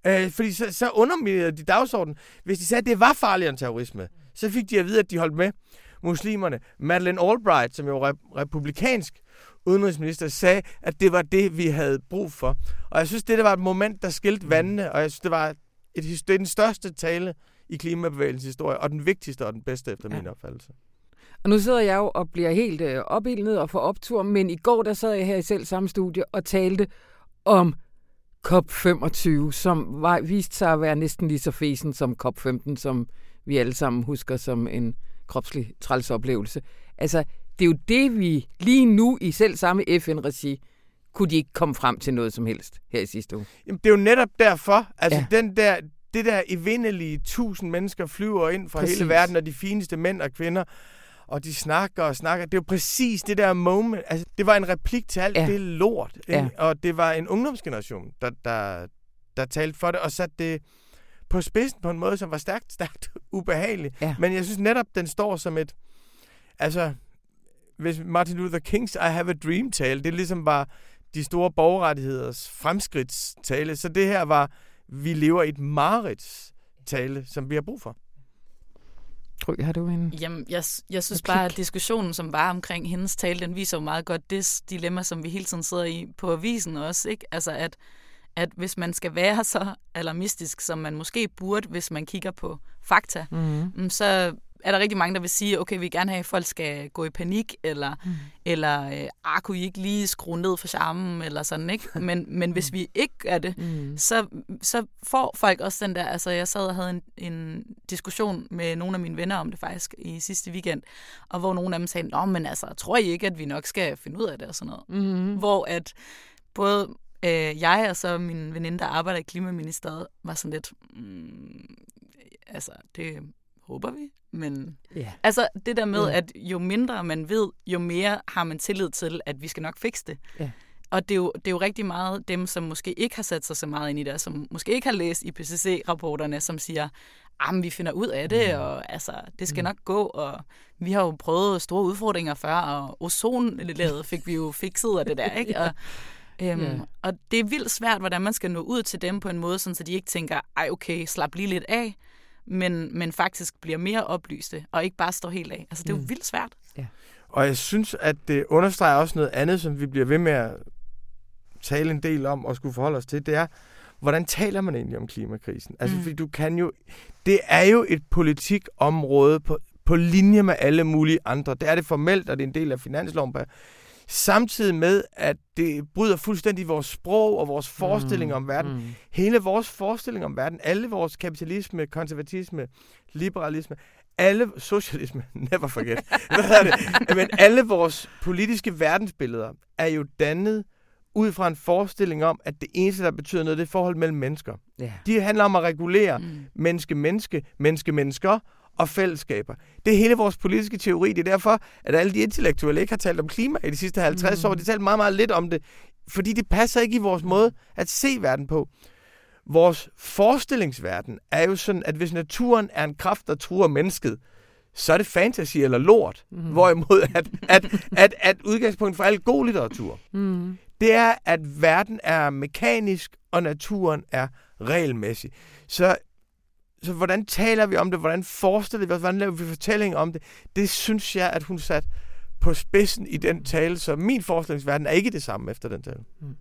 Øh, fordi så, så underminerede de dagsordenen. Hvis de sagde, at det var farligere end terrorisme, så fik de at vide, at de holdt med muslimerne. Madeleine Albright, som jo var republikansk udenrigsminister, sagde, at det var det, vi havde brug for. Og jeg synes, det der var et moment, der skilte vandene, og jeg synes, det var et, det er den største tale i klimabevægelsens historie, og den vigtigste og den bedste efter ja. min opfattelse. Og nu sidder jeg jo og bliver helt øh, opildet og får optur, men i går der sad jeg her i selv samme studie og talte om COP25, som var, viste sig at være næsten lige så fesen som COP15, som vi alle sammen husker som en kropslig trælsoplevelse. Altså, det er jo det, vi lige nu i selv samme FN-regi, kunne de ikke komme frem til noget som helst her i sidste uge. Jamen, det er jo netop derfor, altså ja. den der, det der evindelige tusind mennesker flyver ind fra præcis. hele verden, og de fineste mænd og kvinder, og de snakker og snakker. Det er jo præcis det der moment. Altså, det var en replik til alt ja. det lort. Ja. Og det var en ungdomsgeneration, der, der, der talte for det, og satte det på spidsen på en måde, som var stærkt, stærkt ubehagelig. Ja. Men jeg synes netop, den står som et... Altså, hvis Martin Luther Kings I Have a Dream tale, det ligesom var de store borgerrettigheders fremskridtstale, så det her var, vi lever i et mareridt tale, som vi har brug for. Gry, har du en Jamen, jeg, jeg synes bare, at diskussionen, som var omkring hendes tale, den viser jo meget godt det dilemma, som vi hele tiden sidder i på avisen også. Ikke? Altså, at, at hvis man skal være så alarmistisk, som man måske burde, hvis man kigger på fakta, mm-hmm. så er der rigtig mange, der vil sige, okay, vi vil gerne have, at folk skal gå i panik, eller, mm. eller øh, ah, kunne I ikke lige skrue ned for charmen, eller sådan, ikke? Men, men hvis vi ikke gør det, mm. så, så får folk også den der, altså jeg sad og havde en, en diskussion med nogle af mine venner om det faktisk i sidste weekend, og hvor nogle af dem sagde, nå, men altså, tror I ikke, at vi nok skal finde ud af det, og sådan noget? Mm. Hvor at både øh, jeg og så min veninde, der arbejder i Klimaministeriet, var sådan lidt, mm, altså, det håber vi. Men yeah. altså det der med, yeah. at jo mindre man ved, jo mere har man tillid til, at vi skal nok fikse det. Yeah. Og det er, jo, det er jo rigtig meget dem, som måske ikke har sat sig så meget ind i det, som måske ikke har læst IPCC-rapporterne, som siger, at vi finder ud af det, mm. og altså, det skal mm. nok gå, og vi har jo prøvet store udfordringer før, og ozonlaget fik vi jo fikset af det der, ikke? Og, øhm, yeah. og det er vildt svært, hvordan man skal nå ud til dem på en måde, sådan, så de ikke tænker, ej okay, slap lige lidt af, men, men faktisk bliver mere oplyste, og ikke bare står helt af. Altså, det er jo mm. vildt svært. Ja. Og jeg synes, at det understreger også noget andet, som vi bliver ved med at tale en del om og skulle forholde os til, det er, hvordan taler man egentlig om klimakrisen? Altså, mm. fordi du kan jo... Det er jo et politikområde på, på linje med alle mulige andre. Det er det formelt, og det er en del af finansloven samtidig med, at det bryder fuldstændig vores sprog og vores forestilling mm, om verden. Mm. Hele vores forestilling om verden, alle vores kapitalisme, konservatisme, liberalisme, alle socialisme, never forget, hvad det? Men alle vores politiske verdensbilleder er jo dannet ud fra en forestilling om, at det eneste, der betyder noget, det er forhold mellem mennesker. Yeah. De handler om at regulere mm. menneske-menneske, menneske-mennesker, og fællesskaber. Det er hele vores politiske teori. Det er derfor, at alle de intellektuelle ikke har talt om klima i de sidste 50 mm. år. De talt meget, meget lidt om det, fordi det passer ikke i vores måde at se verden på. Vores forestillingsverden er jo sådan, at hvis naturen er en kraft, der truer mennesket, så er det fantasy eller lort. Mm. Hvorimod at, at, at, at udgangspunkt for al god litteratur, mm. det er, at verden er mekanisk, og naturen er regelmæssig. Så så hvordan taler vi om det? Hvordan forestiller vi os? Hvordan laver vi fortællinger om det? Det synes jeg, at hun sat på spidsen i den tale, så min forestillingsverden er ikke det samme efter den tale. Mm.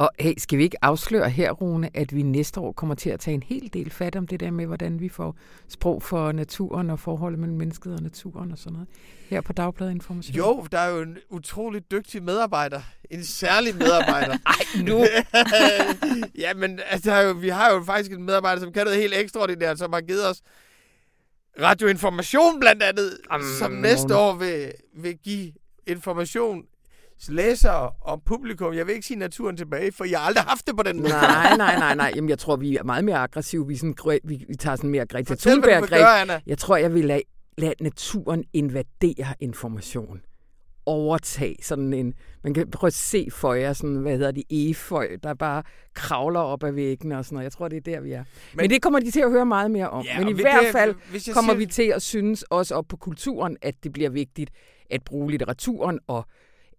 Og hey, skal vi ikke afsløre her, Rune, at vi næste år kommer til at tage en hel del fat om det der med, hvordan vi får sprog for naturen og forholdet mellem mennesket og naturen og sådan noget, her på Dagbladet Information? Jo, der er jo en utrolig dygtig medarbejder. En særlig medarbejder. Ej, nu! ja, men altså, vi har jo faktisk en medarbejder, som kan noget helt ekstraordinært, som har givet os radioinformation blandt andet, um, som næste år vil, vil give information læsere og publikum, jeg vil ikke sige naturen tilbage, for jeg har aldrig haft det på den måde. Nej, nej, nej, nej. Jamen, jeg tror, vi er meget mere aggressive. Vi, sådan, vi, vi tager sådan mere Greta Thunberg-greb. Jeg tror, jeg vil lade, lade naturen invadere information overtage sådan en, man kan prøve at se for jer sådan, hvad hedder det, eføj, der bare kravler op ad væggene og sådan noget. Jeg tror, det er der, vi er. Men, Men det kommer de til at høre meget mere om. Ja, Men i hvert det, fald kommer siger... vi til at synes også op på kulturen, at det bliver vigtigt at bruge litteraturen og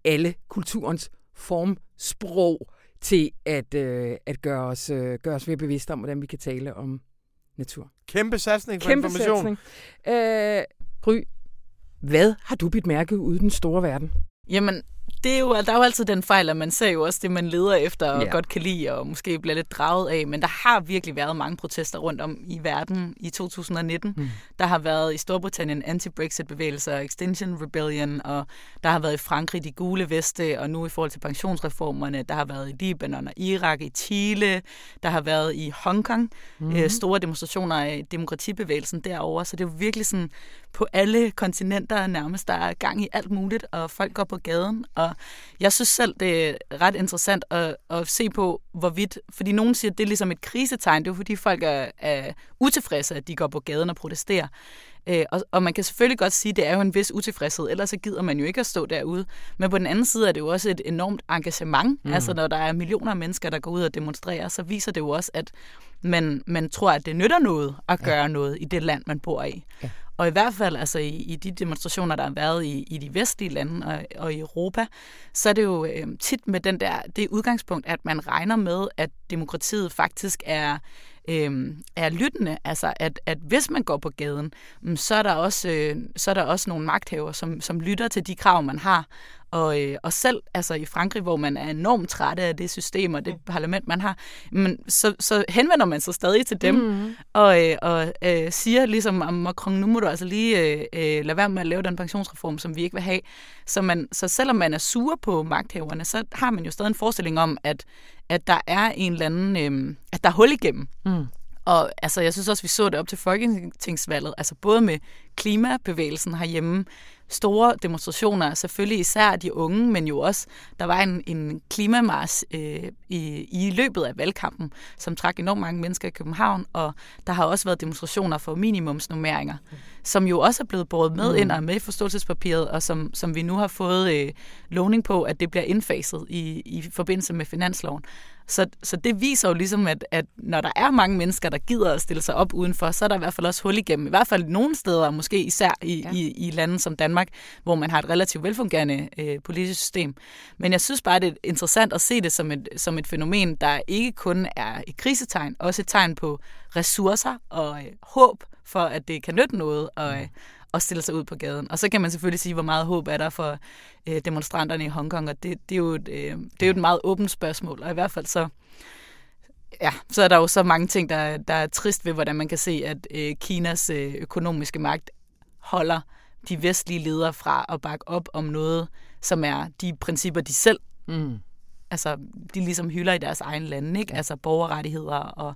alle kulturens formsprog til at, øh, at gøre, os, øh, gøre os mere bevidste om, hvordan vi kan tale om natur. Kæmpe satsning for Kæmpe information. Satsning. Øh, Gry, hvad har du bidt mærke ude i den store verden? Jamen, det er jo, der er jo altid den fejl, at man ser jo også det, man leder efter og ja. godt kan lide, og måske bliver lidt draget af. Men der har virkelig været mange protester rundt om i verden i 2019. Mm. Der har været i Storbritannien anti-Brexit-bevægelser, Extinction Rebellion, og der har været i Frankrig de gule veste, og nu i forhold til pensionsreformerne, der har været i Libanon og Irak, i Chile, der har været i Hongkong, mm. øh, store demonstrationer af demokratibevægelsen derovre. Så det er jo virkelig sådan på alle kontinenter nærmest, der er gang i alt muligt, og folk går på gaden, og jeg synes selv, det er ret interessant at, at se på, hvorvidt... Fordi nogen siger, at det er ligesom et krisetegn. Det er jo fordi, folk er, er utilfredse, at de går på gaden og protesterer. Øh, og, og man kan selvfølgelig godt sige, at det er jo en vis utilfredshed, ellers så gider man jo ikke at stå derude. Men på den anden side er det jo også et enormt engagement. Mm. Altså når der er millioner af mennesker, der går ud og demonstrerer, så viser det jo også, at man, man tror, at det nytter noget at gøre ja. noget i det land, man bor i. Ja. Og i hvert fald altså i, i de demonstrationer, der har været i, i de vestlige lande og, og i Europa, så er det jo øh, tit med den der, det udgangspunkt, at man regner med, at demokratiet faktisk er øh, er lyttende. Altså, at, at hvis man går på gaden, mm, så er der også, øh, så er der også nogle magthaver, som, som lytter til de krav, man har. Og, øh, og selv altså i Frankrig, hvor man er enormt træt af det system og det parlament, man har, men så, så henvender man sig stadig til dem mm. og, øh, og øh, siger ligesom, at Macron, nu må du altså lige øh, øh, lade være med at lave den pensionsreform, som vi ikke vil have. Så, man, så selvom man er sur på magthaverne, så har man jo stadig en forestilling om, at, at der er en eller anden, øh, at der er hul igennem. Mm. Og altså, jeg synes også, vi så det op til folketingsvalget, altså både med klimabevægelsen herhjemme, store demonstrationer, selvfølgelig især de unge, men jo også, der var en, en klimamars øh, i, i løbet af valgkampen, som trak enormt mange mennesker i København, og der har også været demonstrationer for minimumsnummeringer, som jo også er blevet båret med mm. ind og med i forståelsespapiret, og som, som vi nu har fået øh, lovning på, at det bliver indfaset i, i forbindelse med finansloven. Så, så det viser jo ligesom, at, at når der er mange mennesker, der gider at stille sig op udenfor, så er der i hvert fald også hul igennem. I hvert fald nogle steder, måske især i, ja. i, i lande som Danmark, hvor man har et relativt velfungerende øh, politisk system. Men jeg synes bare, det er interessant at se det som et, som et fænomen, der ikke kun er et krisetegn, også et tegn på ressourcer og øh, håb for, at det kan nytte noget og, øh, og stille sig ud på gaden. Og så kan man selvfølgelig sige, hvor meget håb er der for øh, demonstranterne i Hongkong, og det, det, er jo et, øh, det er jo et meget åbent spørgsmål, og i hvert fald så ja, så er der jo så mange ting, der, der er trist ved, hvordan man kan se, at øh, Kinas øh, økonomiske magt holder de vestlige ledere fra at bakke op om noget, som er de principper, de selv mm. altså, de ligesom hylder i deres egen lande, ikke? Ja. Altså borgerrettigheder og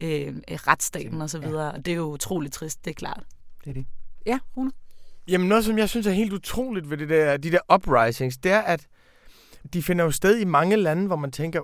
øh, retsstaten og så videre. Ja. Og det er jo utroligt trist, det er klart. Det er det. Ja, Rune? Jamen noget, som jeg synes er helt utroligt ved det der, de der uprisings, det er, at de finder jo sted i mange lande, hvor man tænker,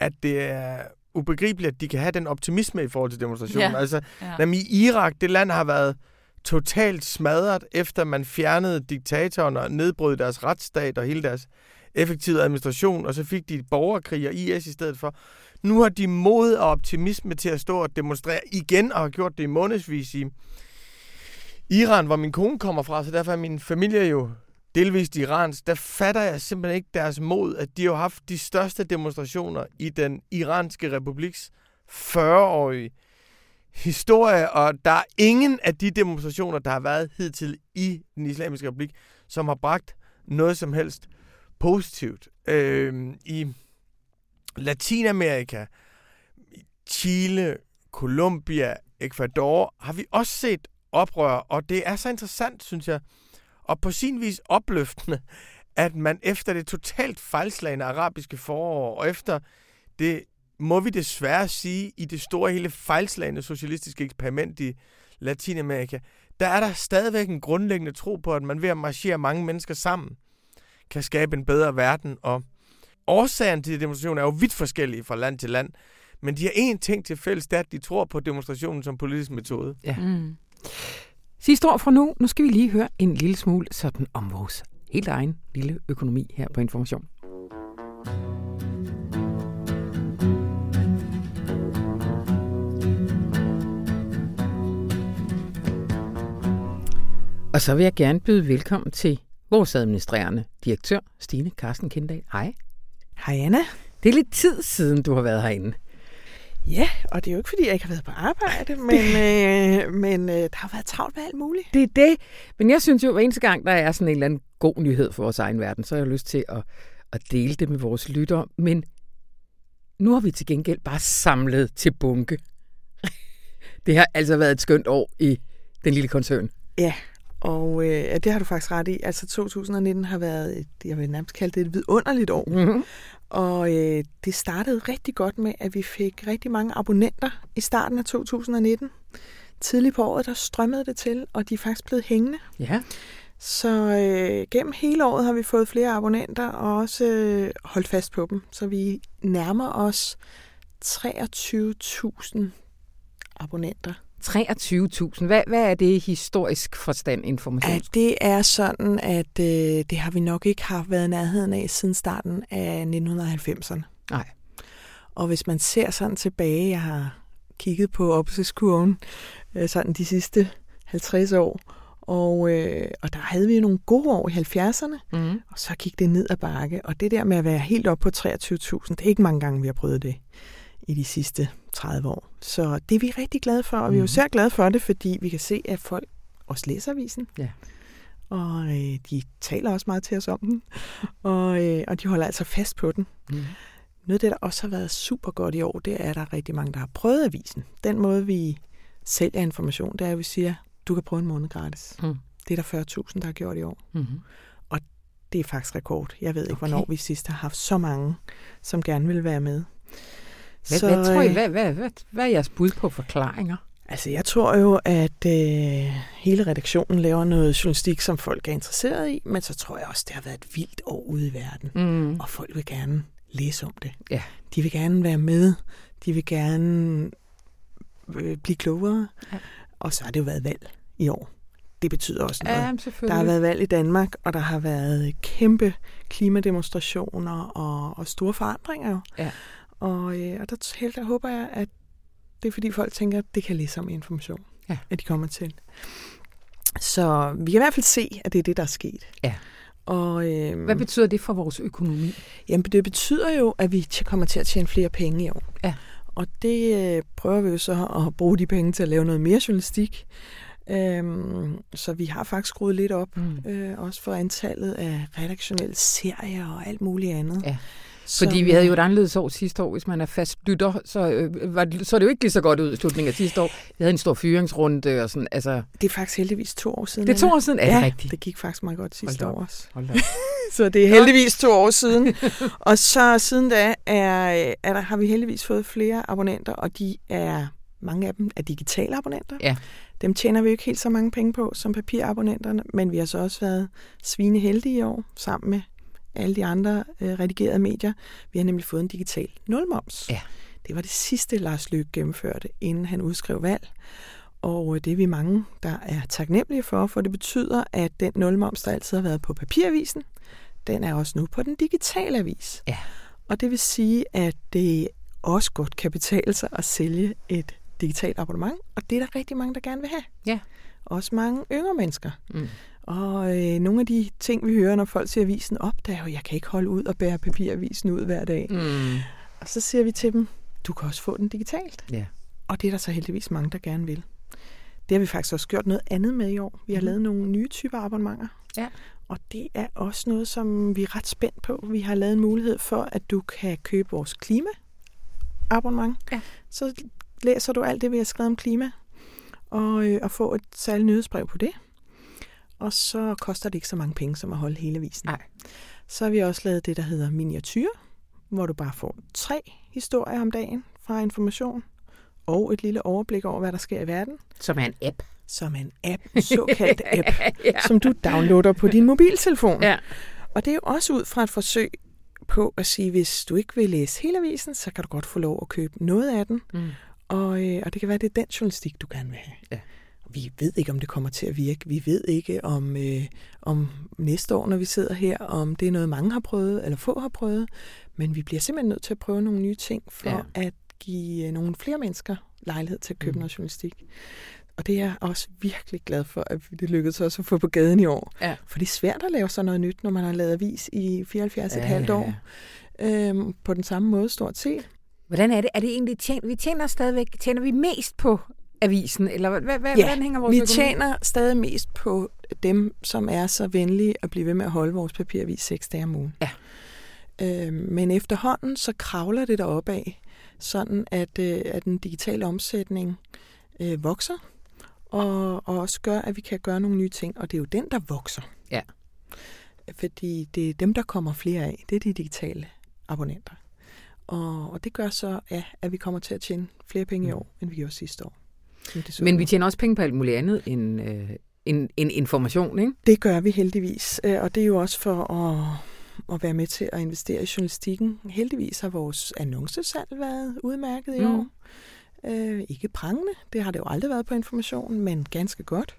at det er ubegribeligt, at de kan have den optimisme i forhold til demonstrationen. Ja. Altså, ja. i Irak, det land har været totalt smadret, efter man fjernede diktatoren og nedbrød deres retsstat og hele deres effektive administration, og så fik de borgerkrig og IS i stedet for. Nu har de mod og optimisme til at stå og demonstrere igen, og har gjort det i månedsvis i Iran, hvor min kone kommer fra, så derfor er min familie jo delvist iransk. Der fatter jeg simpelthen ikke deres mod, at de har haft de største demonstrationer i den iranske republiks 40-årige historie, og der er ingen af de demonstrationer, der har været hidtil i den islamiske republik, som har bragt noget som helst positivt. Øh, I Latinamerika, Chile, Colombia, Ecuador, har vi også set oprør, og det er så interessant, synes jeg, og på sin vis opløftende, at man efter det totalt fejlslagende arabiske forår, og efter det må vi desværre sige, i det store hele fejlslagende socialistiske eksperiment i Latinamerika, der er der stadigvæk en grundlæggende tro på, at man ved at marchere mange mennesker sammen, kan skabe en bedre verden. Og årsagen til de demonstrationer er jo vidt forskellige fra land til land, men de har én ting til fælles, det er, at de tror på demonstrationen som politisk metode. Ja. Mm. Sidste år fra nu, nu skal vi lige høre en lille smule sådan om vores helt egen lille økonomi her på Information. Og så vil jeg gerne byde velkommen til vores administrerende direktør, Stine Carsten Kindahl. Hej. Hej Anna. Det er lidt tid siden, du har været herinde. Ja, og det er jo ikke, fordi jeg ikke har været på arbejde, men, øh, men øh, der har været travlt med alt muligt. Det er det. Men jeg synes jo, at hver eneste gang, der er sådan en eller anden god nyhed for vores egen verden, så har jeg lyst til at, at dele det med vores lyttere. Men nu har vi til gengæld bare samlet til bunke. Det har altså været et skønt år i den lille koncern. Ja, og øh, det har du faktisk ret i. Altså 2019 har været, et, jeg vil nærmest kalde det et vidunderligt år. Mm-hmm. Og øh, det startede rigtig godt med, at vi fik rigtig mange abonnenter i starten af 2019. Tidligt på året, der strømmede det til, og de er faktisk blevet hængende. Ja. Så øh, gennem hele året har vi fået flere abonnenter, og også øh, holdt fast på dem. Så vi nærmer os 23.000 abonnenter 23.000. Hvad, hvad er det historisk forstand information? Ja, det er sådan, at øh, det har vi nok ikke haft været nærheden af siden starten af 1990'erne. Nej. Og hvis man ser sådan tilbage, jeg har kigget på opsitskurven øh, sådan de sidste 50 år, og, øh, og der havde vi nogle gode år i 70'erne, mm. og så gik det ned ad bakke. Og det der med at være helt op på 23.000, det er ikke mange gange, vi har prøvet det i de sidste 30 år. Så det er vi rigtig glade for, og vi er jo mhm. særligt glade for det, fordi vi kan se, at folk også læser avisen. Ja. Og øh, de taler også meget til os om den, og, øh, og de holder altså fast på den. Mm. Noget af det, der også har været super godt i år, det er, at der er rigtig mange, der har prøvet avisen. Den måde, vi sælger information, det er, at vi siger, du kan prøve en måned gratis. Mm. Det er der 40.000, der har gjort i år. Mm-hmm. Og det er faktisk rekord. Jeg ved ikke, okay. hvornår vi sidst har haft så mange, som gerne vil være med. Hvad, så, hvad tror I, øh, hvad, hvad, hvad, hvad er jeres bud på forklaringer? Altså, jeg tror jo, at øh, hele redaktionen laver noget journalistik, som folk er interesseret i, men så tror jeg også, det har været et vildt år ude i verden, mm. og folk vil gerne læse om det. Ja. De vil gerne være med, de vil gerne øh, blive klogere, ja. og så har det jo været valg i år. Det betyder også noget. Ja, der har været valg i Danmark, og der har været kæmpe klimademonstrationer og, og store forandringer. Ja. Og, øh, og der, helt, der håber jeg, at det er fordi folk tænker, at det kan læse om information, ja. at de kommer til. Så vi kan i hvert fald se, at det er det, der er sket. Ja. Og, øhm, Hvad betyder det for vores økonomi? Jamen, det betyder jo, at vi kommer til at tjene flere penge i år. Ja. Og det øh, prøver vi jo så at bruge de penge til at lave noget mere journalistik. Øhm, så vi har faktisk skruet lidt op, mm. øh, også for antallet af redaktionelle serier og alt muligt andet. Ja. Fordi vi havde jo et anderledes år sidste år, hvis man er fast lytter, så, øh, var, så det jo ikke lige så godt ud i slutningen af sidste år. Vi havde en stor fyringsrunde og sådan, altså... Det er faktisk heldigvis to år siden. Det er to år siden, er det rigtigt? det gik faktisk meget godt sidste år også. så det er heldigvis to år siden. og så siden da er, er der, har vi heldigvis fået flere abonnenter, og de er, mange af dem er digitale abonnenter. Ja. Dem tjener vi jo ikke helt så mange penge på som papirabonnenterne, men vi har så også været svineheldige i år sammen med alle de andre øh, redigerede medier. Vi har nemlig fået en digital nulmoms. Ja. Det var det sidste, Lars Løkke gennemførte, inden han udskrev valg. Og øh, det er vi mange, der er taknemmelige for, for det betyder, at den nulmoms, der altid har været på papiravisen, den er også nu på den digitale avis. Ja. Og det vil sige, at det også godt kan betale sig at sælge et digitalt abonnement, og det er der rigtig mange, der gerne vil have. Ja. Også mange yngre mennesker. Mm. Og øh, nogle af de ting, vi hører, når folk ser avisen op, det er jo, jeg kan ikke holde ud og bære papiravisen ud hver dag. Mm. Og så siger vi til dem, du kan også få den digitalt. Ja. Og det er der så heldigvis mange, der gerne vil. Det har vi faktisk også gjort noget andet med i år. Vi har mm. lavet nogle nye typer abonnementer. Ja. Og det er også noget, som vi er ret spændt på. Vi har lavet en mulighed for, at du kan købe vores klima-abonnement. Ja. Så læser du alt det, vi har skrevet om klima, og, øh, og få et særligt nyhedsbrev på det og så koster det ikke så mange penge som at holde hele visen. Nej. Så har vi også lavet det, der hedder miniatyr, hvor du bare får tre historier om dagen fra information, og et lille overblik over, hvad der sker i verden. Som er en app. Som er en app, en såkaldt app, ja. som du downloader på din mobiltelefon. Ja. Og det er jo også ud fra et forsøg på at sige, hvis du ikke vil læse hele avisen, så kan du godt få lov at købe noget af den. Mm. Og, øh, og det kan være, det er den journalistik, du gerne vil have. Ja vi ved ikke, om det kommer til at virke. Vi ved ikke, om, øh, om næste år, når vi sidder her, om det er noget, mange har prøvet, eller få har prøvet. Men vi bliver simpelthen nødt til at prøve nogle nye ting, for ja. at give øh, nogle flere mennesker lejlighed til at købe mm. noget journalistik. Og det er jeg også virkelig glad for, at det lykkedes os at få på gaden i år. Ja. For det er svært at lave sådan noget nyt, når man har lavet avis i 74,5 ja, ja, ja. år. Øhm, på den samme måde stort set. Hvordan er det? Er det egentlig tjent? Vi tjener stadigvæk, tjener vi mest på avisen, eller hvad, hvad, ja, hvordan hænger vores vi økonomi? tjener stadig mest på dem, som er så venlige at blive ved med at holde vores papiravis seks dage om ugen. Ja. Øh, men efterhånden, så kravler det deroppe af, sådan at, øh, at den digitale omsætning øh, vokser, og, og også gør, at vi kan gøre nogle nye ting, og det er jo den, der vokser. Ja. Fordi det er dem, der kommer flere af, det er de digitale abonnenter. Og, og det gør så, ja, at vi kommer til at tjene flere penge i mm. år, end vi gjorde sidste år. Men vi tjener også penge på alt muligt andet end, øh, end, end information, ikke? Det gør vi heldigvis, øh, og det er jo også for at, at være med til at investere i journalistikken. Heldigvis har vores annoncesalg været udmærket i mm. år. Øh, ikke prangende, det har det jo aldrig været på information, men ganske godt.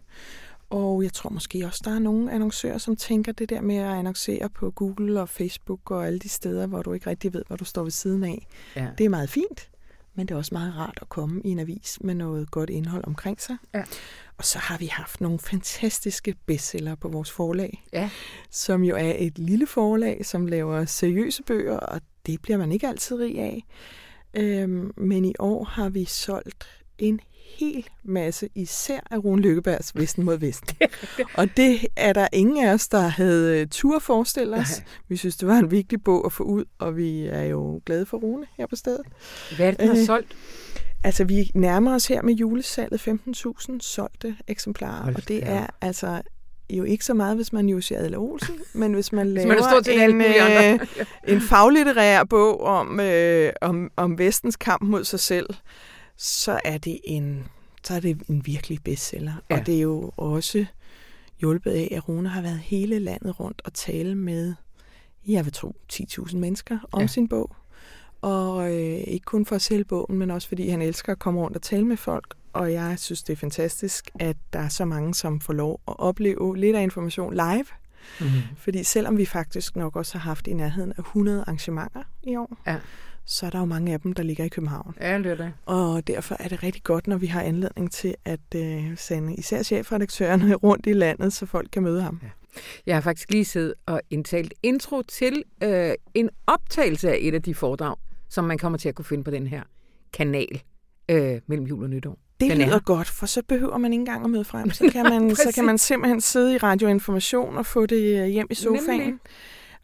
Og jeg tror måske også, der er nogle annoncører, som tænker det der med at annoncere på Google og Facebook og alle de steder, hvor du ikke rigtig ved, hvad du står ved siden af. Ja. Det er meget fint men det er også meget rart at komme i en avis med noget godt indhold omkring sig. Ja. Og så har vi haft nogle fantastiske bestseller på vores forlag, ja. som jo er et lille forlag, som laver seriøse bøger, og det bliver man ikke altid rig af. Øhm, men i år har vi solgt en hel masse, især af Rune Lykkebergs Vesten mod Vesten. og det er der ingen af os, der havde øh, tur forestille os. Nej. Vi synes, det var en vigtig bog at få ud, og vi er jo glade for Rune her på stedet. Hvad er det, den har øh, solgt? Altså, vi nærmer os her med julesalget 15.000 solgte eksemplarer, Hold og det er altså jo ikke så meget, hvis man er Adler Olsen, men hvis man laver hvis man en, øh, en faglitterær bog om, øh, om, om vestens kamp mod sig selv, så er det en, så er det en virkelig bestseller. Ja. Og det er jo også hjulpet af, at Rune har været hele landet rundt og tale med, jeg vil tro, 10.000 mennesker om ja. sin bog. Og øh, ikke kun for at sælge bogen, men også fordi han elsker at komme rundt og tale med folk. Og jeg synes, det er fantastisk, at der er så mange, som får lov at opleve lidt af information live. Mm-hmm. Fordi selvom vi faktisk nok også har haft i nærheden af 100 arrangementer i år, ja. Så er der jo mange af dem, der ligger i København. Ja, det er det. Og derfor er det rigtig godt, når vi har anledning til at øh, sende især chefredaktørerne rundt i landet, så folk kan møde ham. Ja. Jeg har faktisk lige siddet og indtalt intro til øh, en optagelse af et af de foredrag, som man kommer til at kunne finde på den her kanal øh, mellem jul og nytår. Det den lyder er. godt, for så behøver man ikke engang at møde frem. Så kan, man, så kan man simpelthen sidde i radioinformation og få det øh, hjem i sofaen. Nemlig.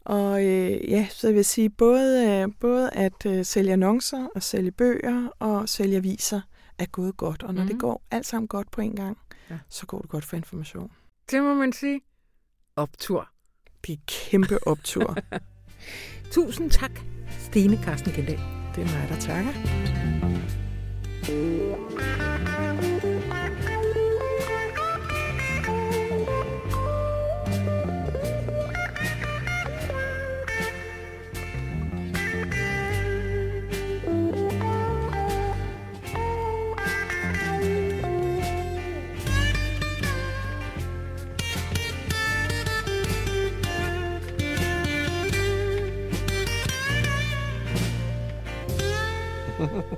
Og øh, ja, så jeg vil sige, både, øh, både at øh, sælge annoncer og sælge bøger og sælge aviser er gået godt. Og når mm. det går alt sammen godt på en gang, ja. så går det godt for information. Det må man sige. Optur. Det er kæmpe optur. Tusind tak, Stine Carsten Kendal. Det er mig, der takker.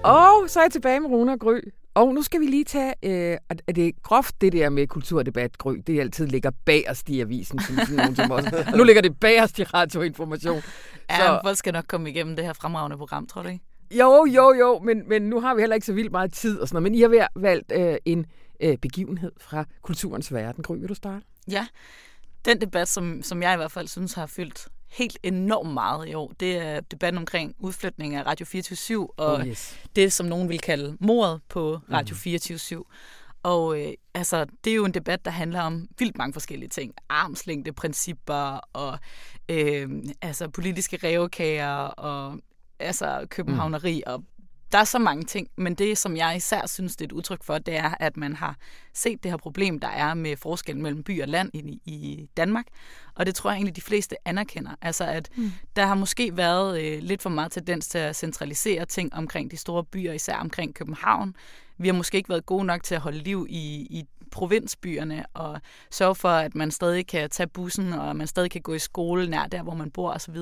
og så er jeg tilbage med Rune og Gry. Og nu skal vi lige tage, øh, at det er groft det der med kulturdebat, Gry, det altid ligger bagerst i avisen, som sådan nogen som også. Og nu ligger det bagerst i radioinformation. Ja, så... folk skal nok komme igennem det her fremragende program, tror du ikke? Jo, jo, jo, men, men nu har vi heller ikke så vildt meget tid og sådan noget. Men I har valgt øh, en øh, begivenhed fra kulturens verden. Gry, vil du starte? Ja, den debat, som, som jeg i hvert fald synes har fyldt helt enormt meget i år, det er debatten omkring udflytning af Radio 24 og oh yes. det, som nogen vil kalde mordet på Radio mm. 24 og øh, altså, det er jo en debat, der handler om vildt mange forskellige ting. Armslængde principper og øh, altså politiske revkager og altså københavneri mm. og der er så mange ting, men det, som jeg især synes, det er et udtryk for, det er, at man har set det her problem, der er med forskellen mellem by og land i, i Danmark. Og det tror jeg egentlig, de fleste anerkender. Altså, at mm. der har måske været øh, lidt for meget tendens til at centralisere ting omkring de store byer, især omkring København. Vi har måske ikke været gode nok til at holde liv i, i provinsbyerne og sørge for, at man stadig kan tage bussen, og man stadig kan gå i skole nær der, hvor man bor osv.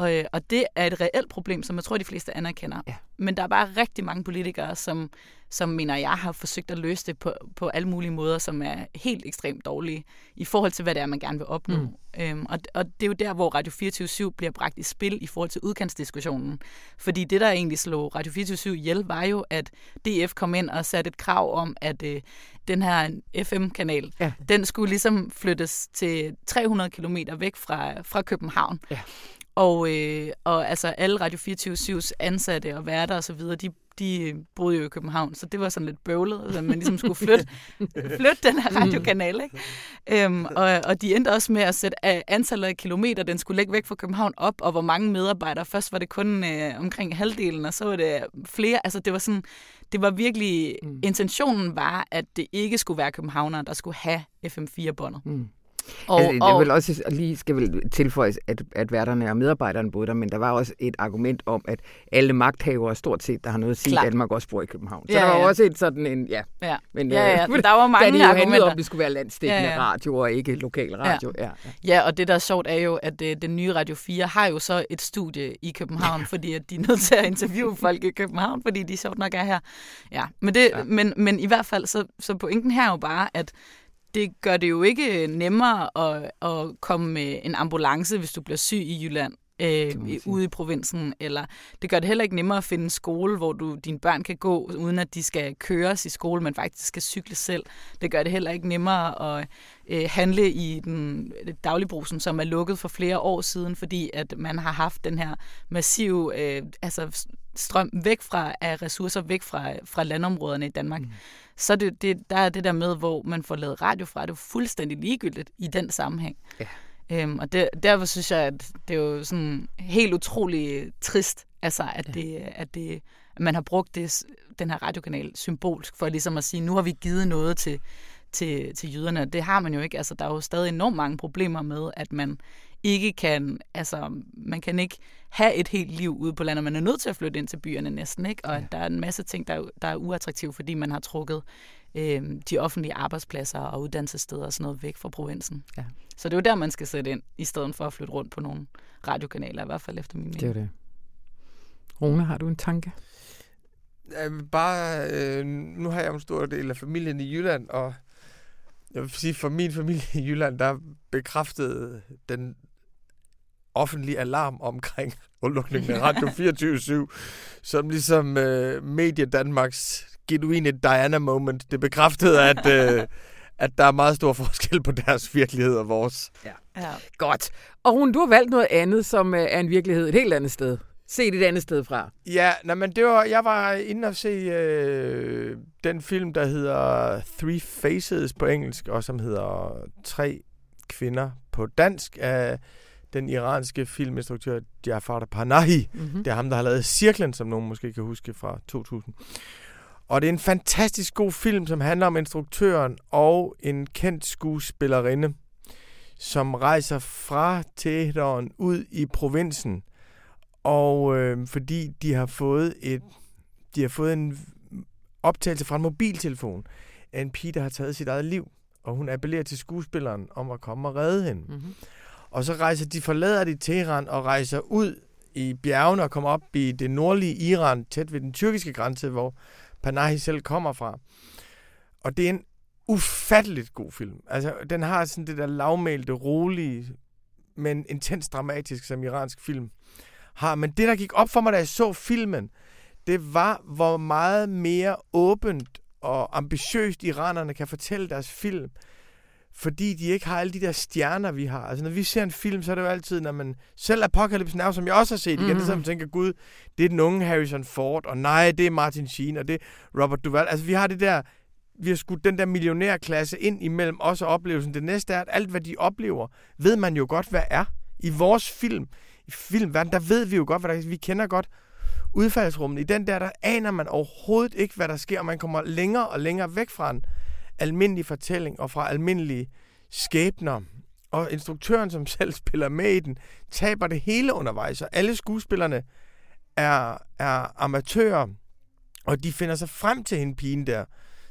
Og, øh, og det er et reelt problem, som jeg tror, de fleste anerkender. Ja. Men der er bare rigtig mange politikere, som, som mener, jeg har forsøgt at løse det på, på alle mulige måder, som er helt ekstremt dårlige i forhold til, hvad det er, man gerne vil opnå. Mm. Øhm, og, og det er jo der, hvor Radio 24 bliver bragt i spil i forhold til udkantsdiskussionen. Fordi det, der egentlig slog Radio 24 ihjel, var jo, at DF kom ind og satte et krav om, at øh, den her FM-kanal, ja. den skulle ligesom flyttes til 300 km væk fra, fra København. Ja. Og, øh, og altså alle Radio 24-7's ansatte og værter og så videre, de, de boede jo i København, så det var sådan lidt bøvlet, at man ligesom skulle flytte, flytte den her radiokanal. Ikke? Øhm, og, og de endte også med at sætte antallet af kilometer, den skulle lægge væk fra København op, og hvor mange medarbejdere. Først var det kun øh, omkring halvdelen, og så var det flere. Altså det var sådan, det var virkelig, mm. intentionen var, at det ikke skulle være københavnere, der skulle have FM4-båndet. Mm. Og, altså, det vil også lige skal vel tilføjes, at, at værterne og medarbejderne boede der, men der var også et argument om, at alle magthavere stort set, der har noget at sige, at Danmark også bor i København. Så ja, der var ja. også et sådan en, ja. Ja, men, ja, ja. Øh, der var mange da argumenter. om, det skulle være landstækkende ja, ja. radio og ikke lokal radio. Ja. Ja, ja. ja, og det der er sjovt er jo, at øh, den nye Radio 4 har jo så et studie i København, fordi at de er nødt til at interviewe folk i København, fordi de sjovt nok er her. Ja, men, det, ja. Men, men i hvert fald, så, så pointen her er jo bare, at det gør det jo ikke nemmere at, at komme med en ambulance, hvis du bliver syg i Jylland, øh, ude i provinsen. Eller det gør det heller ikke nemmere at finde en skole, hvor du dine børn kan gå, uden at de skal køres i skole, men faktisk skal cykle selv. Det gør det heller ikke nemmere at øh, handle i den dagligbrusen, som er lukket for flere år siden, fordi at man har haft den her massive øh, altså strøm væk fra af ressourcer væk fra, fra landområderne i Danmark. Mm. Så det, det, der er det der med, hvor man får lavet radio fra, det er fuldstændig ligegyldigt i den sammenhæng. Ja. Øhm, og det, derfor synes jeg, at det er jo sådan helt utrolig trist, altså, at, ja. det, at, det, at man har brugt det, den her radiokanal symbolsk for ligesom at sige, nu har vi givet noget til, til, til jyderne. Det har man jo ikke. Altså, der er jo stadig enormt mange problemer med, at man ikke kan, altså, man kan ikke have et helt liv ude på landet. Man er nødt til at flytte ind til byerne næsten, ikke? Og ja. der er en masse ting, der, der er uattraktive, fordi man har trukket øh, de offentlige arbejdspladser og uddannelsessteder og sådan noget væk fra provinsen. Ja. Så det er jo der, man skal sætte ind, i stedet for at flytte rundt på nogle radiokanaler, i hvert fald efter min mening. Det er det. Rune, har du en tanke? Bare, øh, nu har jeg en stor del af familien i Jylland, og jeg vil sige, for min familie i Jylland, der bekræftede den offentlige alarm omkring udlukningen af Radio 24 som ligesom øh, Medie Danmarks genuine Diana-moment. Det bekræftede, at, øh, at der er meget stor forskel på deres virkelighed og vores. Ja. ja. Godt. Og hun, du har valgt noget andet, som øh, er en virkelighed et helt andet sted. Se det et andet sted fra. Ja, nej, men det var, jeg var inde og se øh, den film, der hedder Three Faces på engelsk, og som hedder Tre Kvinder på dansk af den iranske filminstruktør Jafar Panahi. Mm-hmm. Det er ham, der har lavet Cirklen, som nogen måske kan huske fra 2000. Og det er en fantastisk god film, som handler om instruktøren og en kendt skuespillerinde, som rejser fra Teheran ud i provinsen. Og øh, fordi de har fået et de har fået en optagelse fra en mobiltelefon af en pige, der har taget sit eget liv. Og hun appellerer til skuespilleren om at komme og redde hende. Mm-hmm. Og så rejser de, forlader de Teheran og rejser ud i bjergene og kommer op i det nordlige Iran, tæt ved den tyrkiske grænse, hvor Panahi selv kommer fra. Og det er en ufatteligt god film. Altså, den har sådan det der lavmælte, rolige, men intens dramatisk, som iransk film har. Men det, der gik op for mig, da jeg så filmen, det var, hvor meget mere åbent og ambitiøst iranerne kan fortælle deres film fordi de ikke har alle de der stjerner, vi har. Altså, når vi ser en film, så er det jo altid, når man... Selv Apocalypse Now, som jeg også har set igen, mm-hmm. det er man tænker, gud, det er den unge Harrison Ford, og nej, det er Martin Sheen, og det er Robert Duvall. Altså, vi har det der... Vi har skudt den der millionærklasse ind imellem os og oplevelsen. Det næste er, at alt, hvad de oplever, ved man jo godt, hvad er. I vores film, i filmverden, der ved vi jo godt, hvad der er. Vi kender godt udfaldsrummet. I den der, der aner man overhovedet ikke, hvad der sker, og man kommer længere og længere væk fra den almindelig fortælling og fra almindelige skæbner. Og instruktøren, som selv spiller med i den, taber det hele undervejs, og alle skuespillerne er, er amatører, og de finder sig frem til hende pigen der,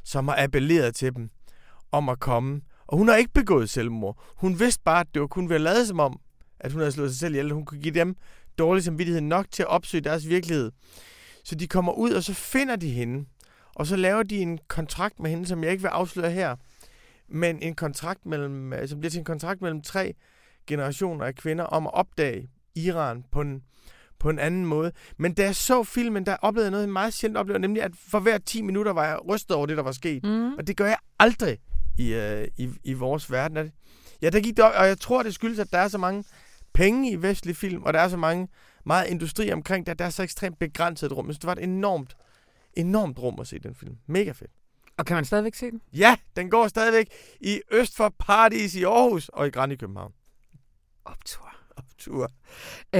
som har appelleret til dem om at komme. Og hun har ikke begået selvmord. Hun vidste bare, at det var kun ved at lade som om, at hun havde slået sig selv ihjel. Hun kunne give dem dårlig samvittighed nok til at opsøge deres virkelighed. Så de kommer ud, og så finder de hende. Og så laver de en kontrakt med hende, som jeg ikke vil afsløre her, men en kontrakt mellem, øh, som bliver til en kontrakt mellem tre generationer af kvinder om at opdage Iran på en, på en anden måde. Men da jeg så filmen, der oplevede jeg noget, meget sjældent oplever, nemlig at for hver 10 minutter var jeg rystet over det, der var sket. Mm. Og det gør jeg aldrig i, uh, i, i vores verden. Ja, der gik det op, og jeg tror, det skyldes, at der er så mange penge i vestlig film, og der er så mange meget industri omkring det, der er så ekstremt begrænset et rum. Så det var et enormt enormt rum at se den film. Mega fedt. Og kan man stadigvæk se den? Ja, den går stadigvæk i Øst for Paradis i Aarhus og i Grand i København. Optur. Optur. Uh,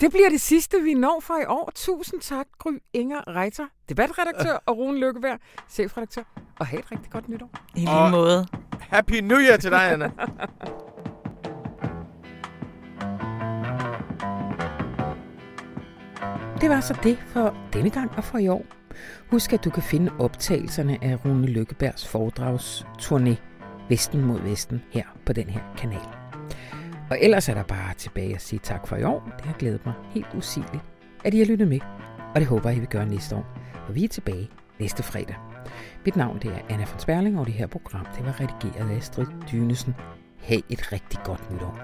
det bliver det sidste, vi når for i år. Tusind tak, Gry Inger Reiter, debatredaktør, og Rune Lykkeberg, chefredaktør. Og have et rigtig godt nytår. I lige måde. Happy New Year til dig, Anna. det var så det for denne gang og for i år. Husk, at du kan finde optagelserne af Rune Lykkebergs foredragsturné Vesten mod Vesten her på den her kanal. Og ellers er der bare tilbage at sige tak for i år. Det har glædet mig helt usigeligt, at I har lyttet med. Og det håber jeg, I vil gøre næste år. Og vi er tilbage næste fredag. Mit navn det er Anna von Sperling, og det her program det var redigeret af Astrid Dynesen. Ha' et rigtig godt nytår.